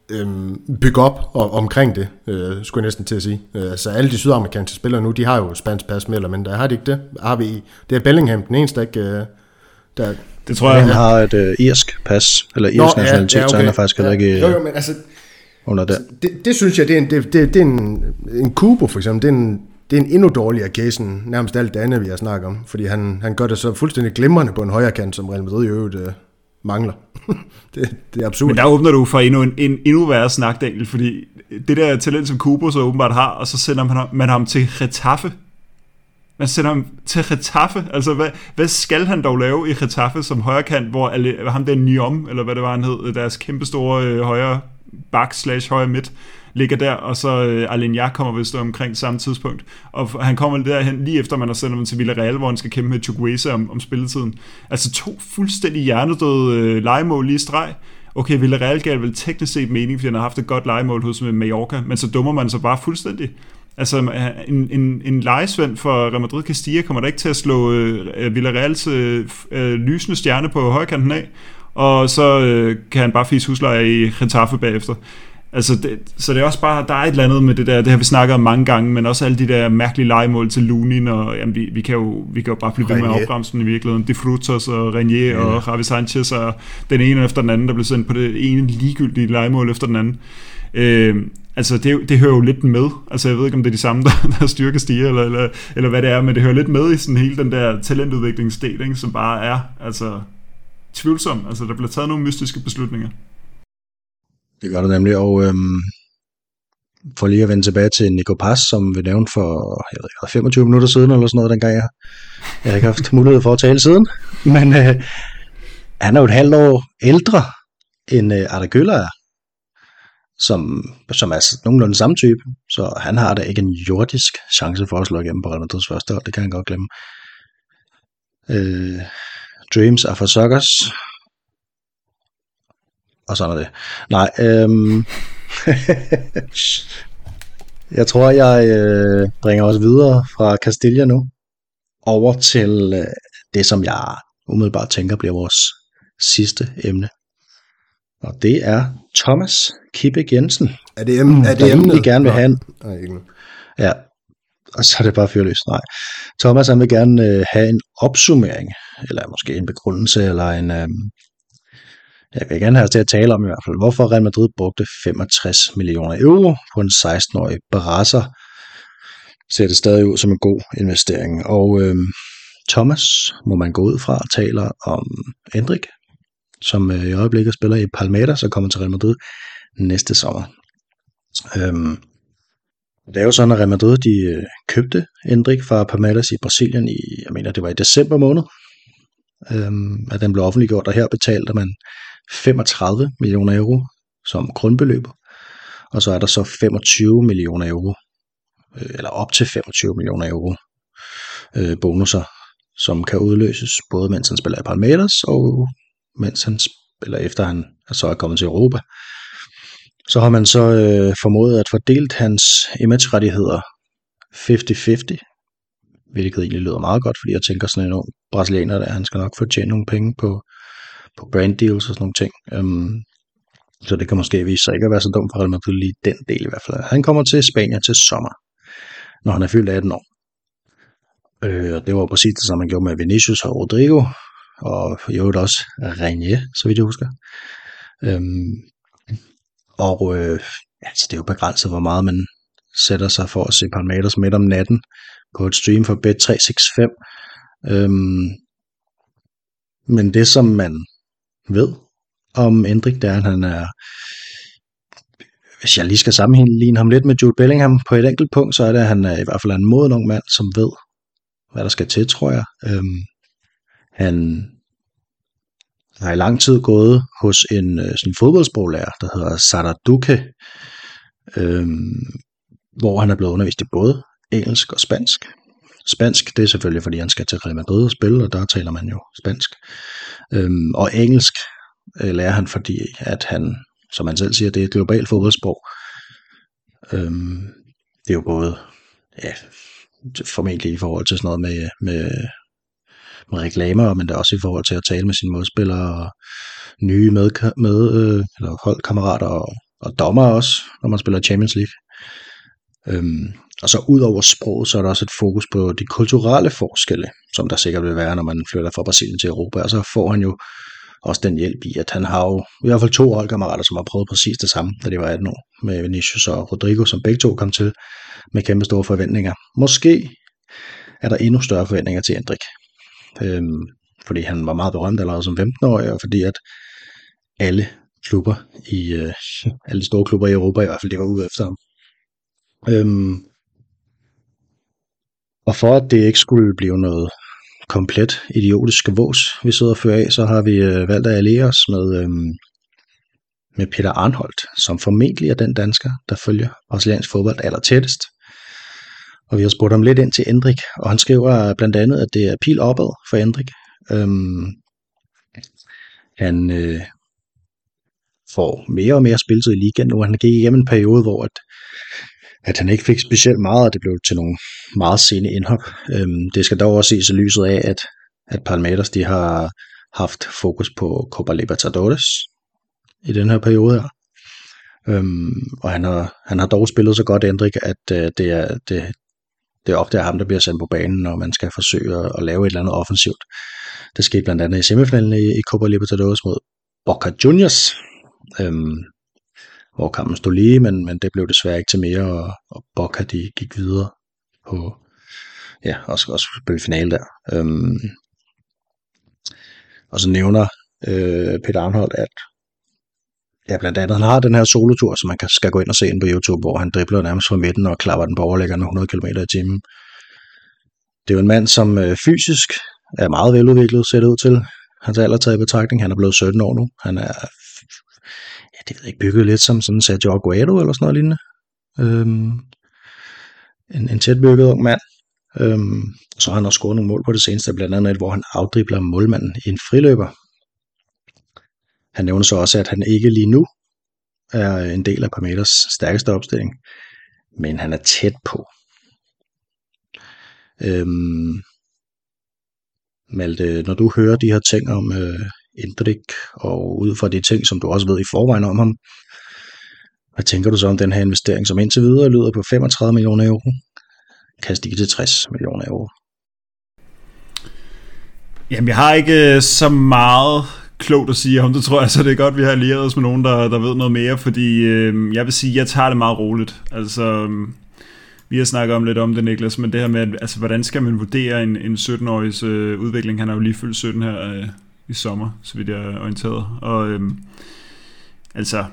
øhm, bygge op og, omkring det, øh, skulle jeg næsten til at sige. Øh, så alle de sydamerikanske spillere nu, de har jo spansk pas mere eller mindre. Har de ikke det? Har vi, det er Bellingham, den eneste, der ikke... Øh, der, det tror jeg. Han har et øh, irsk pas, eller irsk Nå, nationalitet, ja, ja, okay. så han er faktisk heller ikke jo, jo, men altså, under det. det. Det synes jeg, det er en, det, det, det er en, en Kubo for eksempel, det er en, det er en endnu dårligere case end nærmest alt det andet, vi har snakket om. Fordi han, han gør det så fuldstændig glimrende på en højre kant, som Real Madrid i øvrigt øh, mangler. det, det er absurd. Men der åbner du for endnu en, en endnu værre snak, Daniel, fordi det der talent, som Kubo så åbenbart har, og så sender man, man ham til Retaffe. Man sender ham til Retaffe. Altså, hvad, hvad skal han dog lave i Retaffe som højrekant, hvor alle, ham der Niom, eller hvad det var, han hed, deres kæmpestore øh, højre bak slash højre midt, ligger der, og så øh, Alignac kommer vist omkring samme tidspunkt. Og han kommer derhen lige efter, man har sendt ham til Villarreal, hvor han skal kæmpe med Chukwueze om, om spilletiden. Altså to fuldstændig hjernedøde øh, legemål lige i streg. Okay, Villarreal gav vel teknisk set mening, fordi han har haft et godt legemål hos Mallorca, men så dummer man sig bare fuldstændig. Altså, en, en, en lejesvend for Real Madrid Castilla kommer da ikke til at slå øh, Villarreals øh, øh, lysende stjerne på højkanten af, og så øh, kan han bare fise husleje i Getafe bagefter. Altså, det, så det er også bare, der er et eller andet med det der, det har vi snakket om mange gange, men også alle de der mærkelige legemål til Lunin, og jamen, vi, vi, kan jo, vi kan jo bare blive ved med at opbremse i virkeligheden. De Frutos og Renier ja. og Javi Sanchez, og den ene efter den anden, der blev sendt på det ene ligegyldige legemål efter den anden. Øh, altså det, det hører jo lidt med. Altså jeg ved ikke, om det er de samme, der, der styrker stiger, eller, eller, eller hvad det er, men det hører lidt med i sådan hele den der talentudviklingsdel, ikke, som bare er altså, tvivlsom. Altså der bliver taget nogle mystiske beslutninger. Det gør det nemlig, og øhm, for lige at vende tilbage til Nico Pass, som vi nævnte for jeg ved ikke, 25 minutter siden, eller sådan noget, dengang jeg, jeg har ikke haft mulighed for at tale siden. Men øh, han er jo et halvt år ældre end øh, Arda Køller er, som, som er nogenlunde samme type, så han har da ikke en jordisk chance for at slå igennem på Real Madrids første hold, det kan han godt glemme. Øh, Dreams are for suckers, og sådan er det. Nej, øhm, jeg tror, jeg øh, bringer os videre fra Castilla nu, over til øh, det, som jeg umiddelbart tænker bliver vores sidste emne. Og det er Thomas Kippe Jensen. Er det, em- er det emnet? egentlig gerne vil have en, Nej, ikke. Ja, og så er det bare fyrløst. Nej. Thomas han vil gerne øh, have en opsummering, eller måske en begrundelse, eller en... Øh, jeg vil gerne have os til at tale om i hvert fald, hvorfor Real Madrid brugte 65 millioner euro på en 16-årig Barassa. Ser det stadig ud som en god investering. Og øh, Thomas, må man gå ud fra, taler om Endrik, som øh, i øjeblikket spiller i Palmeiras og kommer til Real Madrid næste sommer. Øhm, det er jo sådan, at Real Madrid de øh, købte Endrik fra Palmeiras i Brasilien i, jeg mener, det var i december måned, øhm, at den blev offentliggjort, og her betalte man 35 millioner euro som grundbeløb, og så er der så 25 millioner euro, øh, eller op til 25 millioner euro øh, bonusser, som kan udløses både mens han spiller i Palmeiras, og mens han eller efter han så er kommet til Europa. Så har man så øh, formået at fordelt hans image-rettigheder 50-50, hvilket egentlig lyder meget godt, fordi jeg tænker sådan en ung brasilianer, der han skal nok få tjent nogle penge på, på brand deals og sådan nogle ting. Øhm, så det kan måske vise sig ikke at være så dumt for Real Madrid lige den del i hvert fald. Han kommer til Spanien til sommer, når han er fyldt 18 år. Øh, og det var præcis det, som man gjorde med Vinicius og Rodrigo, og i øvrigt også Reinier, så vidt jeg husker. Øhm, og øh, altså, det er jo begrænset, hvor meget man sætter sig for at se Palmeiras midt om natten på et stream for Bet365. Øhm, men det, som man ved om Endrik, det er, at han er, hvis jeg lige skal sammenligne ham lidt med Jude Bellingham på et enkelt punkt, så er det, at han er i hvert fald en moden ung mand, som ved, hvad der skal til, tror jeg. Øhm, han har i lang tid gået hos en øh, sådan fodboldsproglærer, der hedder Sara Duque, øhm, hvor han er blevet undervist i både engelsk og spansk. Spansk, det er selvfølgelig, fordi han skal til Real Madrid og spille, og der taler man jo spansk. Øhm, og engelsk øh, lærer han, fordi at han, som han selv siger, det er et globalt fodboldsprog. Øhm, det er jo både, ja, formentlig i forhold til sådan noget med, med, med reklamer, men det er også i forhold til at tale med sine modspillere og nye med, med øh, eller holdkammerater og, og dommer også, når man spiller Champions League. Øhm, og så ud over sproget, så er der også et fokus på de kulturelle forskelle, som der sikkert vil være, når man flytter fra Brasilien til Europa. Og så får han jo også den hjælp i, at han har jo i hvert fald to holdkammerater, som har prøvet præcis det samme, da de var 18 år, med Vinicius og Rodrigo, som begge to kom til med kæmpe store forventninger. Måske er der endnu større forventninger til Hendrik, øhm, fordi han var meget berømt allerede som 15-årig, og fordi at alle klubber i, øh, alle de store klubber i Europa i hvert fald, de var ude efter ham. Øhm, og for at det ikke skulle blive noget komplet idiotisk vås, vi sidder og fører af, så har vi øh, valgt at alliere os med, øhm, med Peter Arnholdt, som formentlig er den dansker, der følger brasiliansk fodbold aller tættest. Og vi har spurgt ham lidt ind til Endrik, og han skriver blandt andet, at det er pil opad for Endrik. Øhm, han øh, får mere og mere spilletid i ligaen nu. Han gik igennem en periode, hvor at, at han ikke fik specielt meget, og det blev til nogle meget sene indhop. Øhm, det skal dog også ses i lyset af, at, at Palmeiras de har haft fokus på Copa Libertadores i den her periode her. Øhm, og han har, han har dog spillet så godt, Endrik, at øh, det, er, det, det er ofte er ham, der bliver sendt på banen, når man skal forsøge at, at lave et eller andet offensivt. Det skete blandt andet i semifinalen i, i Copa Libertadores mod Boca Juniors. Øhm, hvor kampen stod lige, men, men det blev desværre ikke til mere, og, og Boca de gik videre på, ja, også, også spille finale der. Øhm, og så nævner øh, Peter Arnhold, at ja, blandt andet han har den her solotur, som man kan, skal gå ind og se ind på YouTube, hvor han dribler nærmest fra midten og klapper den på overlæggeren med 100 km i timen. Det er jo en mand, som øh, fysisk er meget veludviklet, ser det ud til. Hans alder taget i betragtning. Han er blevet 17 år nu. Han er ja, det ved jeg ikke, bygget lidt som sådan Sergio Aguero eller sådan noget lignende. Øhm, en, en tæt bygget ung mand. Øhm, så har han også scoret nogle mål på det seneste, blandt andet et, hvor han afdribler målmanden i en friløber. Han nævner så også, at han ikke lige nu er en del af Parmeters stærkeste opstilling, men han er tæt på. Øhm, Malte, når du hører de her ting om øh, Indrik, og ud fra de ting, som du også ved i forvejen om ham, hvad tænker du så om den her investering, som indtil videre lyder på 35 millioner euro? Kan stige til 60 millioner euro. Jamen, jeg har ikke øh, så meget klogt at sige om det, tror jeg, så det er godt, vi har allieret os med nogen, der, der ved noget mere, fordi øh, jeg vil sige, jeg tager det meget roligt. Altså, øh, vi har snakket om lidt om det, Niklas, men det her med, altså, hvordan skal man vurdere en, en 17-årigs øh, udvikling? Han er jo lige fyldt 17 her øh, i sommer, så vidt jeg er orienteret. Og øh, altså,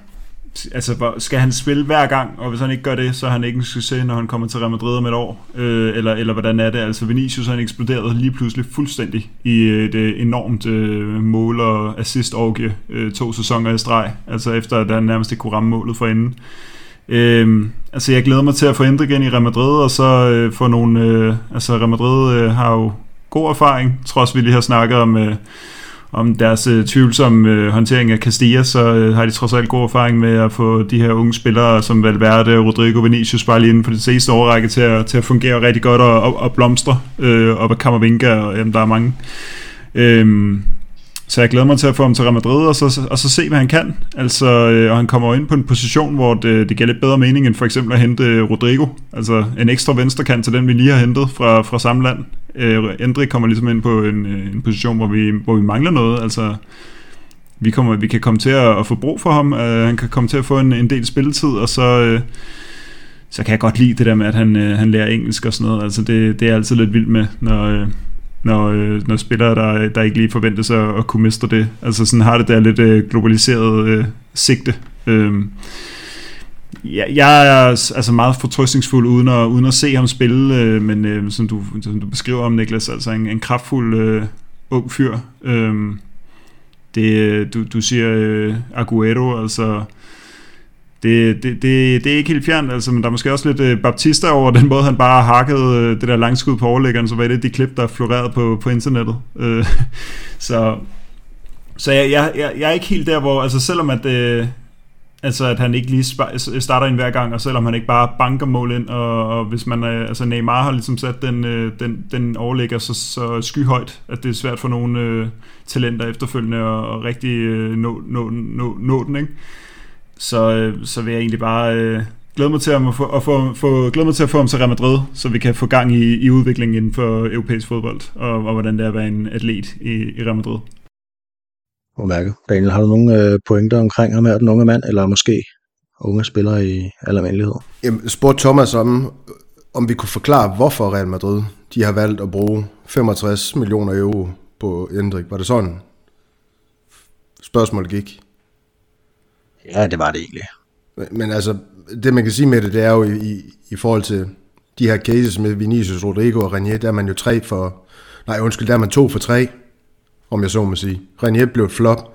altså, skal han spille hver gang, og hvis han ikke gør det, så er han ikke en succes, når han kommer til Real Madrid om et år, øh, eller, eller hvordan er det? Altså Vinicius han eksploderede lige pludselig fuldstændig i øh, et enormt øh, mål- og assist øh, to sæsoner i streg, altså efter at han nærmest ikke kunne ramme målet for enden. Øh, altså jeg glæder mig til at få ændret igen i Real Madrid, og så øh, få nogle, øh, altså Real Madrid øh, har jo god erfaring, trods vi lige har snakket om, øh, om deres øh, tvivlsomme øh, håndtering af Castilla, så øh, har de trods alt god erfaring med at få de her unge spillere, som Valverde, Rodrigo Vinicius, bare lige inden for det seneste årrække til at, til at fungere rigtig godt og, og, og blomstre øh, op af Kammervinga, og jamen, der er mange. Øh, så jeg glæder mig til at få ham til Real Madrid, og så, og så se, hvad han kan. Altså, øh, og han kommer ind på en position, hvor det, det giver lidt bedre mening, end for eksempel at hente Rodrigo. Altså en ekstra venstrekant til den, vi lige har hentet fra, fra samme land. Øh, Endrik kommer ligesom ind på en, øh, en position, hvor vi, hvor vi mangler noget. Altså, vi, kommer, vi kan komme til at, at få brug for ham. Øh, han kan komme til at få en, en del spilletid, og så... Øh, så kan jeg godt lide det der med, at han, øh, han lærer engelsk og sådan noget. Altså det, det er jeg altid lidt vildt med, når, øh, når, øh, når spillere, der, der ikke lige forventes at, at kunne mestre det. Altså sådan har det der lidt øh, globaliseret øh, sigte. Øh, ja, jeg er altså meget fortrøstningsfuld uden at, uden at se ham spille, øh, men øh, som, du, som du beskriver om, Niklas, altså en, en kraftfuld øh, ung fyr. Øhm, øh, det, du, du siger øh, Aguero, altså det, det, det, det er ikke helt fjernt, altså, men der er måske også lidt øh, Baptista over den måde, han bare har hakket øh, det der langskud på overlæggeren, så var det de klip, der florerede floreret på, på internettet. Øh, så så jeg, jeg, jeg, jeg er ikke helt der, hvor, altså selvom at, øh, altså at han ikke lige starter ind hver gang, og selvom han ikke bare banker mål ind, og, og hvis man, altså Neymar har ligesom sat den, øh, den, den overligger så, så skyhøjt, at det er svært for nogle øh, talenter efterfølgende at, og rigtig øh, nå, nå, nå, nå den, ikke? så, øh, så vil jeg egentlig bare øh, glæde mig til at få, at få, få, glæde mig til at få ham til Real Madrid, så vi kan få gang i, i udviklingen inden for europæisk fodbold, og, og hvordan det er at være en atlet i, i Real Madrid. Mærke. Daniel, har du nogle øh, pointer omkring ham her, den unge mand, eller måske unge spillere i almindelighed? Jamen, spurgte Thomas om, om vi kunne forklare, hvorfor Real Madrid de har valgt at bruge 65 millioner euro på Endrik. Var det sådan? Spørgsmålet gik. Ja, det var det egentlig. Men altså, det man kan sige med det, det er jo i, i forhold til de her cases med Vinicius, Rodrigo og Renier, der er man jo tre for, nej undskyld, der er man to for tre, om jeg så må sige. Renier blev et flop.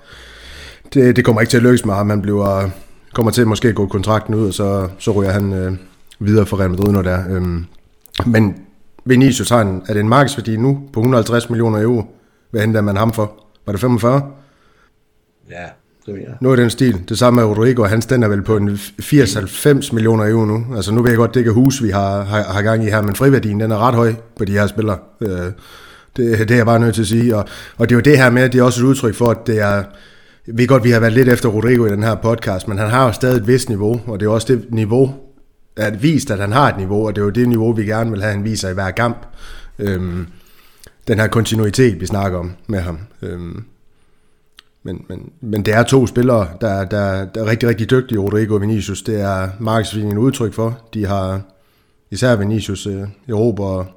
Det, det kommer ikke til at lykkes med ham, han bliver, kommer til at måske gå kontrakten ud, og så, så ryger han øh, videre for Real Madrid, når det er. Øhm, men Vinicius har en, er det en markedsværdi nu på 150 millioner euro? Hvad henter man ham for? Var det 45? Ja, det jeg. Noget i den stil. Det samme med Rodrigo, hans den er vel på en 80-90 millioner euro nu. Altså nu ved jeg godt, det ikke er hus, vi har, har, har gang i her, men friværdien den er ret høj på de her spillere. Øh, det, det er jeg bare nødt til at sige. Og, og det er jo det her med, at det er også et udtryk for, at det er... Vi ved godt, vi har været lidt efter Rodrigo i den her podcast, men han har jo stadig et vist niveau, og det er også det niveau, at vist, at han har et niveau, og det er jo det niveau, vi gerne vil have, han viser i hver kamp. Øhm, den her kontinuitet, vi snakker om med ham. Øhm, men, men, men det er to spillere, der, der, der er rigtig, rigtig dygtige, Rodrigo og Vinicius. Det er markedsføringen udtryk for. De har især Vinicius øh, Europa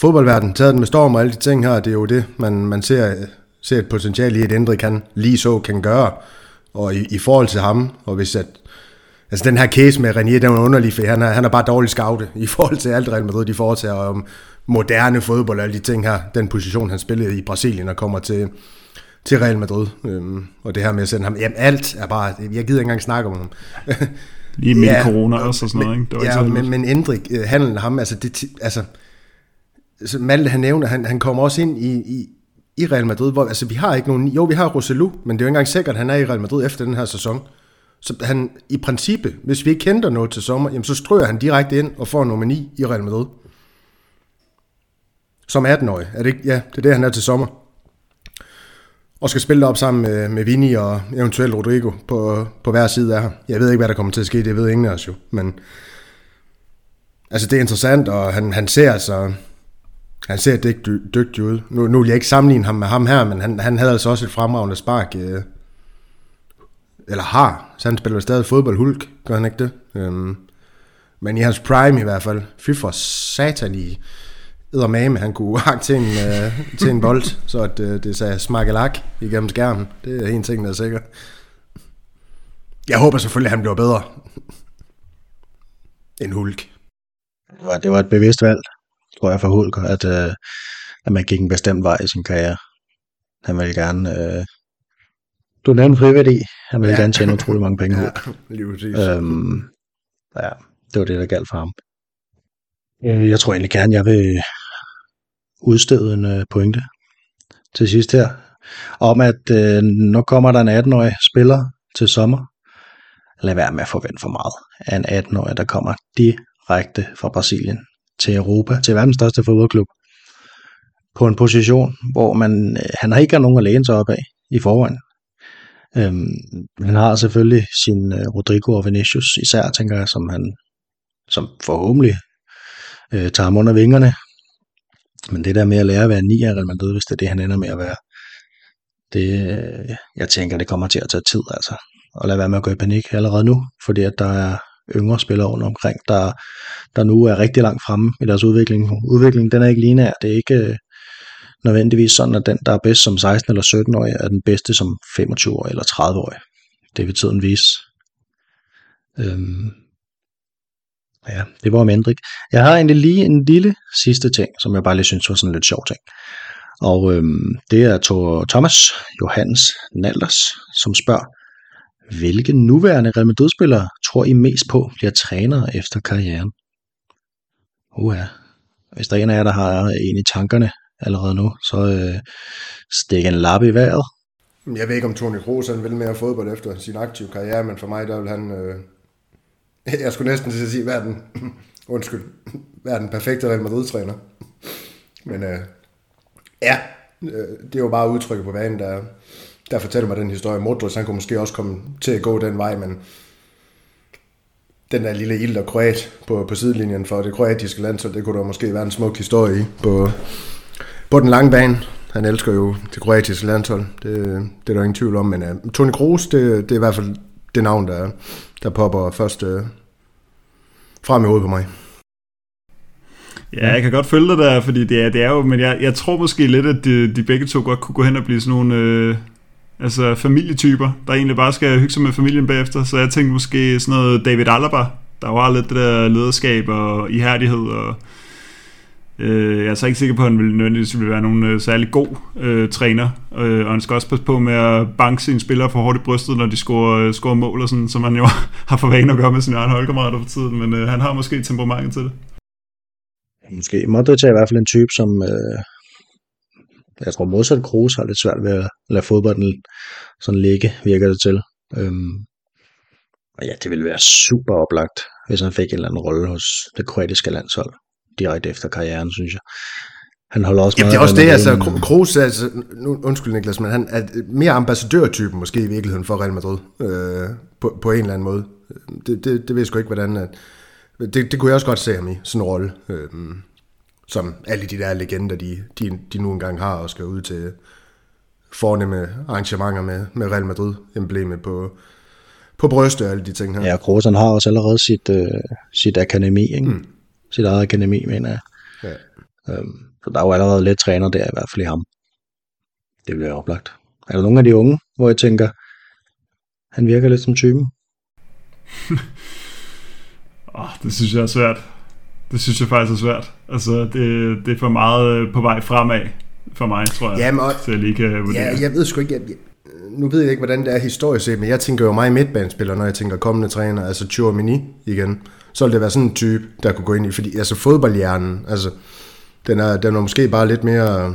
fodboldverden taget den med storm og alle de ting her. Det er jo det, man, man ser, ser et potentiale i, at Endre kan lige så kan gøre. Og i, i forhold til ham, og hvis at, altså den her case med Renier, den er underlig, for han er, han er bare dårlig scoutet i forhold til alt Real Madrid, de foretager om moderne fodbold og alle de ting her. Den position, han spillede i Brasilien og kommer til, til Real Madrid. Øhm, og det her med at sende ham, jamen alt er bare, jeg gider ikke engang snakke om ham. Lige med ja, corona også og sådan noget, ikke? Det var ja, ikke men, men Endrik, øh, handlen ham, altså, det, altså så Malte han nævner, han, han kommer også ind i, i, i Real Madrid, hvor altså, vi har ikke nogen, jo vi har Roselu, men det er jo ikke engang sikkert, at han er i Real Madrid efter den her sæson. Så han, i princippet, hvis vi ikke kender noget til sommer, jamen så strøger han direkte ind og får nummer 9 i Real Madrid. Som 18-årig. Er det ikke? Ja, det er det, han er til sommer og skal spille op sammen med, med Vini og eventuelt Rodrigo på, på hver side af ham. Jeg ved ikke, hvad der kommer til at ske, det ved ingen af os jo, men altså det er interessant, og han, han ser altså, han ser dygt, dygtig ud. Nu, nu vil jeg ikke sammenligne ham med ham her, men han, han havde altså også et fremragende spark, øh, eller har, så han spiller stadig fodbold hulk, gør han ikke det? Øhm, men i hans prime i hvert fald, fy for satan i, eddermame, han kunne hakke til en, øh, til en bold, så at, øh, det sagde smakkelak igennem skærmen. Det er en ting, der er sikker. Jeg håber selvfølgelig, at han bliver bedre end Hulk. Det var, det var et bevidst valg, tror jeg, for Hulk, at, uh, at man gik en bestemt vej i sin karriere. Han ville gerne... Uh, du nævnte friværdi. Han ville ja. gerne tjene utrolig mange penge. ja, lige præcis. Øhm, ja, det var det, der galt for ham. Jeg tror egentlig gerne, jeg vil udstede en øh, pointe til sidst her, om at øh, nu kommer der en 18-årig spiller til sommer. Lad være med at forvente for meget af en 18-årig, der kommer direkte fra Brasilien til Europa, til verdens største fodboldklub, på en position, hvor man, øh, han har ikke nogen at læne sig op af i forvejen. Øhm, han har selvfølgelig sin øh, Rodrigo og Vinicius især, tænker jeg, som han som forhåbentlig øh, tager ham under vingerne. Men det der med at lære at være ni af Real Madrid, hvis det er det, han ender med at være, det, øh, jeg tænker, det kommer til at tage tid, altså. Og lad være med at gå i panik allerede nu, fordi at der er yngre spillere rundt omkring, der, der nu er rigtig langt fremme i deres udvikling. Udviklingen, den er ikke lineær. Det er ikke øh, nødvendigvis sådan, at den, der er bedst som 16- eller 17-årig, er den bedste som 25-årig eller 30-årig. Det vil tiden vise. Øhm, Ja, det var om Endrik. Jeg har egentlig lige en lille sidste ting, som jeg bare lige synes var sådan en lidt sjov ting. Og øhm, det er Thomas Johannes Nalders, som spørger, hvilke nuværende Real Madrid-spillere tror I mest på bliver trænere efter karrieren? Uha. Hvis der er en af jer, der har en i tankerne allerede nu, så øh, stik en lap i vejret. Jeg ved ikke, om Toni Kroos han vil mere fodbold efter sin aktive karriere, men for mig der vil han øh, Jeg skulle næsten til at sige, hvad den, undskyld, hvad den perfekte Real Madrid-træner? Men øh, ja, øh, det er jo bare udtrykket på banen, der, der fortæller mig den historie. Modric, han kunne måske også komme til at gå den vej, men den der lille ild og kroat på, på sidelinjen for det kroatiske land, så det kunne der måske være en smuk historie i på, på den lange bane. Han elsker jo det kroatiske landshold, det, det er der ingen tvivl om, men uh, Toni Kroos, det, det er i hvert fald det navn, der, der popper først uh, frem i hovedet på mig. Ja, jeg kan godt følge dig der, fordi det er, det er jo, men jeg, jeg tror måske lidt, at de, de begge to godt kunne gå hen og blive sådan nogle øh, altså familietyper, der egentlig bare skal hygge sig med familien bagefter. Så jeg tænkte måske sådan noget David Alaba, der var lidt det der lederskab og ihærdighed og Øh, jeg er så ikke sikker på, at han vil nødvendigvis vil være nogen øh, særlig god øh, træner, øh, og han skal også passe på med at banke sine spillere for hårdt i brystet, når de scorer, øh, scorer mål, og sådan, som han jo har for vane at gøre med sine egne holdkammerater for tiden, men øh, han har måske temperamentet til det. Måske. Modric er i hvert fald en type, som øh, jeg tror modsat Kroos har lidt svært ved at lade fodbolden sådan ligge, virker det til. Øhm, og ja, det ville være super oplagt, hvis han fik en eller anden rolle hos det kroatiske landshold direkte efter karrieren, synes jeg. Han holder også Jamen, det er også det, altså, Kroos, altså, nu, undskyld Niklas, men han er mere ambassadørtypen måske i virkeligheden for Real Madrid, øh, på, på en eller anden måde. Det, det, det ved jeg sgu ikke, hvordan... At, det, det kunne jeg også godt se ham i, sådan en rolle, øh, som alle de der legender, de, de, de nu engang har og skal ud til fornemme arrangementer med, med Real Madrid-emblemet på, på brystet og alle de ting her. Ja, Kroos han har også allerede sit, øh, sit akademi, ikke? Mm. Sit eget akademi, mener jeg. Ja. Øhm, så der er jo allerede lidt træner der, i hvert fald i ham. Det bliver oplagt. Er der nogle af de unge, hvor jeg tænker, han virker lidt som typen? Oh, det synes jeg er svært. Det synes jeg faktisk er svært. Altså, det, det er for meget øh, på vej fremad for mig, tror jeg. Jamen, og, så jeg lige kan vurdere. Ja, jeg ved sgu ikke, jeg, jeg, nu ved jeg ikke, hvordan det er historisk set, men jeg tænker jo meget midtbanespiller, når jeg tænker kommende træner, altså Chouamini igen. Så vil det være sådan en type, der kunne gå ind i, fordi altså fodboldhjernen, altså, den er, den er måske bare lidt mere,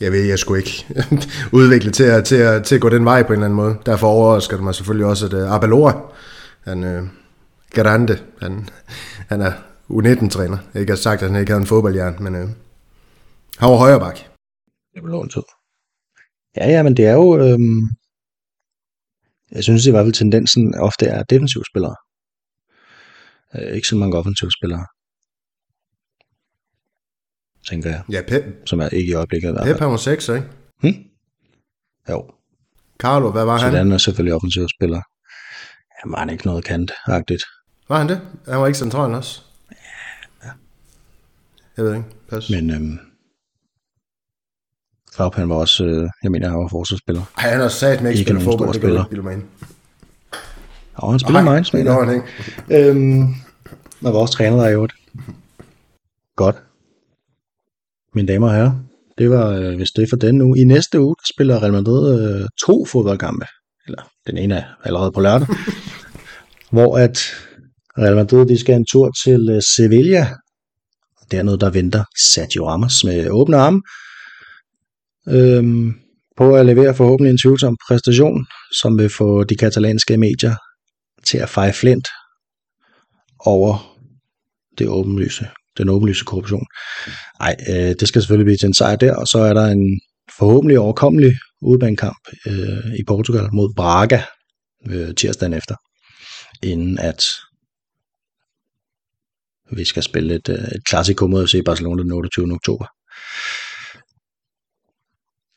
jeg ved jeg sgu ikke, udviklet til at, til, at, til at gå den vej på en eller anden måde. Derfor overrasker det mig selvfølgelig også, at uh, Abelora, han, uh, Garante, han, han er U19-træner. Jeg ikke har sagt, at han ikke havde en fodboldhjern, men uh, han var højre bak. Det var tid. Ja, ja, men det er jo... Øhm, jeg synes i hvert fald, tendensen ofte er defensive spillere. Øh, ikke så mange offensive spillere. Tænker jeg. Ja, Pep, Som er ikke i øjeblikket i Pep han var 6, ikke? Hmm? Jo, Carlo, hvad var så han? han er selvfølgelig offensive spiller. Jamen, han er ikke noget kant-agtigt. Var han det? Han var ikke central også? Ja. Jeg ved ikke. Pas. Men øhm, Klopp, han var også, øh, jeg mener, han var forsvarsspiller. Ej, han har sat med ikke spillet fodbold, det du spiller. ikke mig. Og han spiller Nej, Mainz, det gør han ikke. Øhm, og vores træner der i øvrigt. Godt. Mine damer og herrer, det var øh, hvis det er for den uge. I næste uge, der spiller Real Madrid øh, to fodboldkampe. Eller den ene er allerede på lørdag. hvor at Real Madrid de skal en tur til øh, Sevilla. Sevilla. er noget, der venter Sergio Ramos med åbne arme. Øhm, på at levere forhåbentlig en tvivlsom præstation, som vil få de katalanske medier til at feje flint over det åbenlyse, den åbenlyse korruption. Nej, øh, det skal selvfølgelig blive til en sejr der, og så er der en forhåbentlig overkommelig udbanekamp øh, i Portugal mod Braga øh, tirsdagen efter, inden at vi skal spille et, øh, et klassiko mod FC Barcelona den 28. oktober.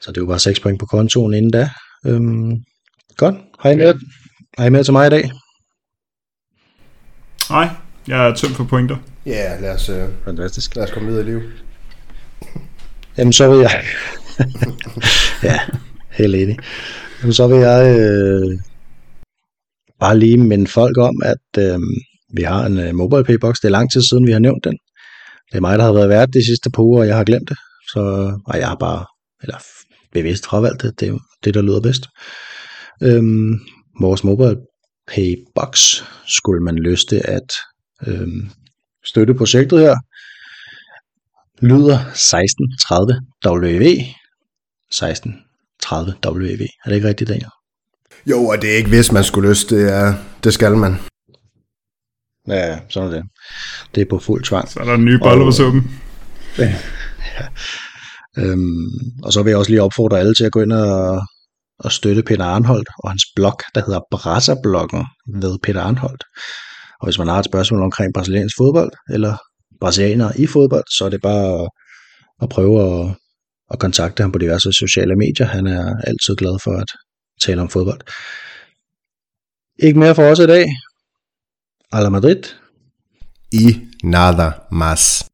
Så det er jo bare 6 point på kontoen inden da. Øhm, godt. Har I, mere, har I mere til mig i dag? Nej, jeg er tømt for pointer. Ja, lad os, øh, Fantastisk. lad os komme videre i liv. Jamen, så vil jeg... ja, helt enig. Jamen, så vil jeg øh, bare lige minde folk om, at øh, vi har en øh, mobile paybox. Det er lang tid siden, vi har nævnt den. Det er mig, der har været vært de sidste par uger, og jeg har glemt det. Så og jeg har bare, eller bevidst fravalgt det. Det er det, der lyder bedst. Øhm, vores mobile paybox skulle man lyste at øhm, støtte projektet her, lyder 1630 WV. 1630 WV. Er det ikke rigtigt, Daniel? Jo, og det er ikke hvis man skulle lyst, det, er, det skal man. Ja, sådan er det. Det er på fuld tvang. Så er der en ny bolle på suppen. Øhm, og så vil jeg også lige opfordre alle til at gå ind og, og støtte Peter Arnholdt og hans blog, der hedder Brasserbloggen ved Peter Arnholdt. Og hvis man har et spørgsmål omkring brasiliansk fodbold, eller brasilianere i fodbold, så er det bare at, at prøve at, at kontakte ham på diverse sociale medier. Han er altid glad for at tale om fodbold. Ikke mere for os i dag. A la Madrid. I nada más.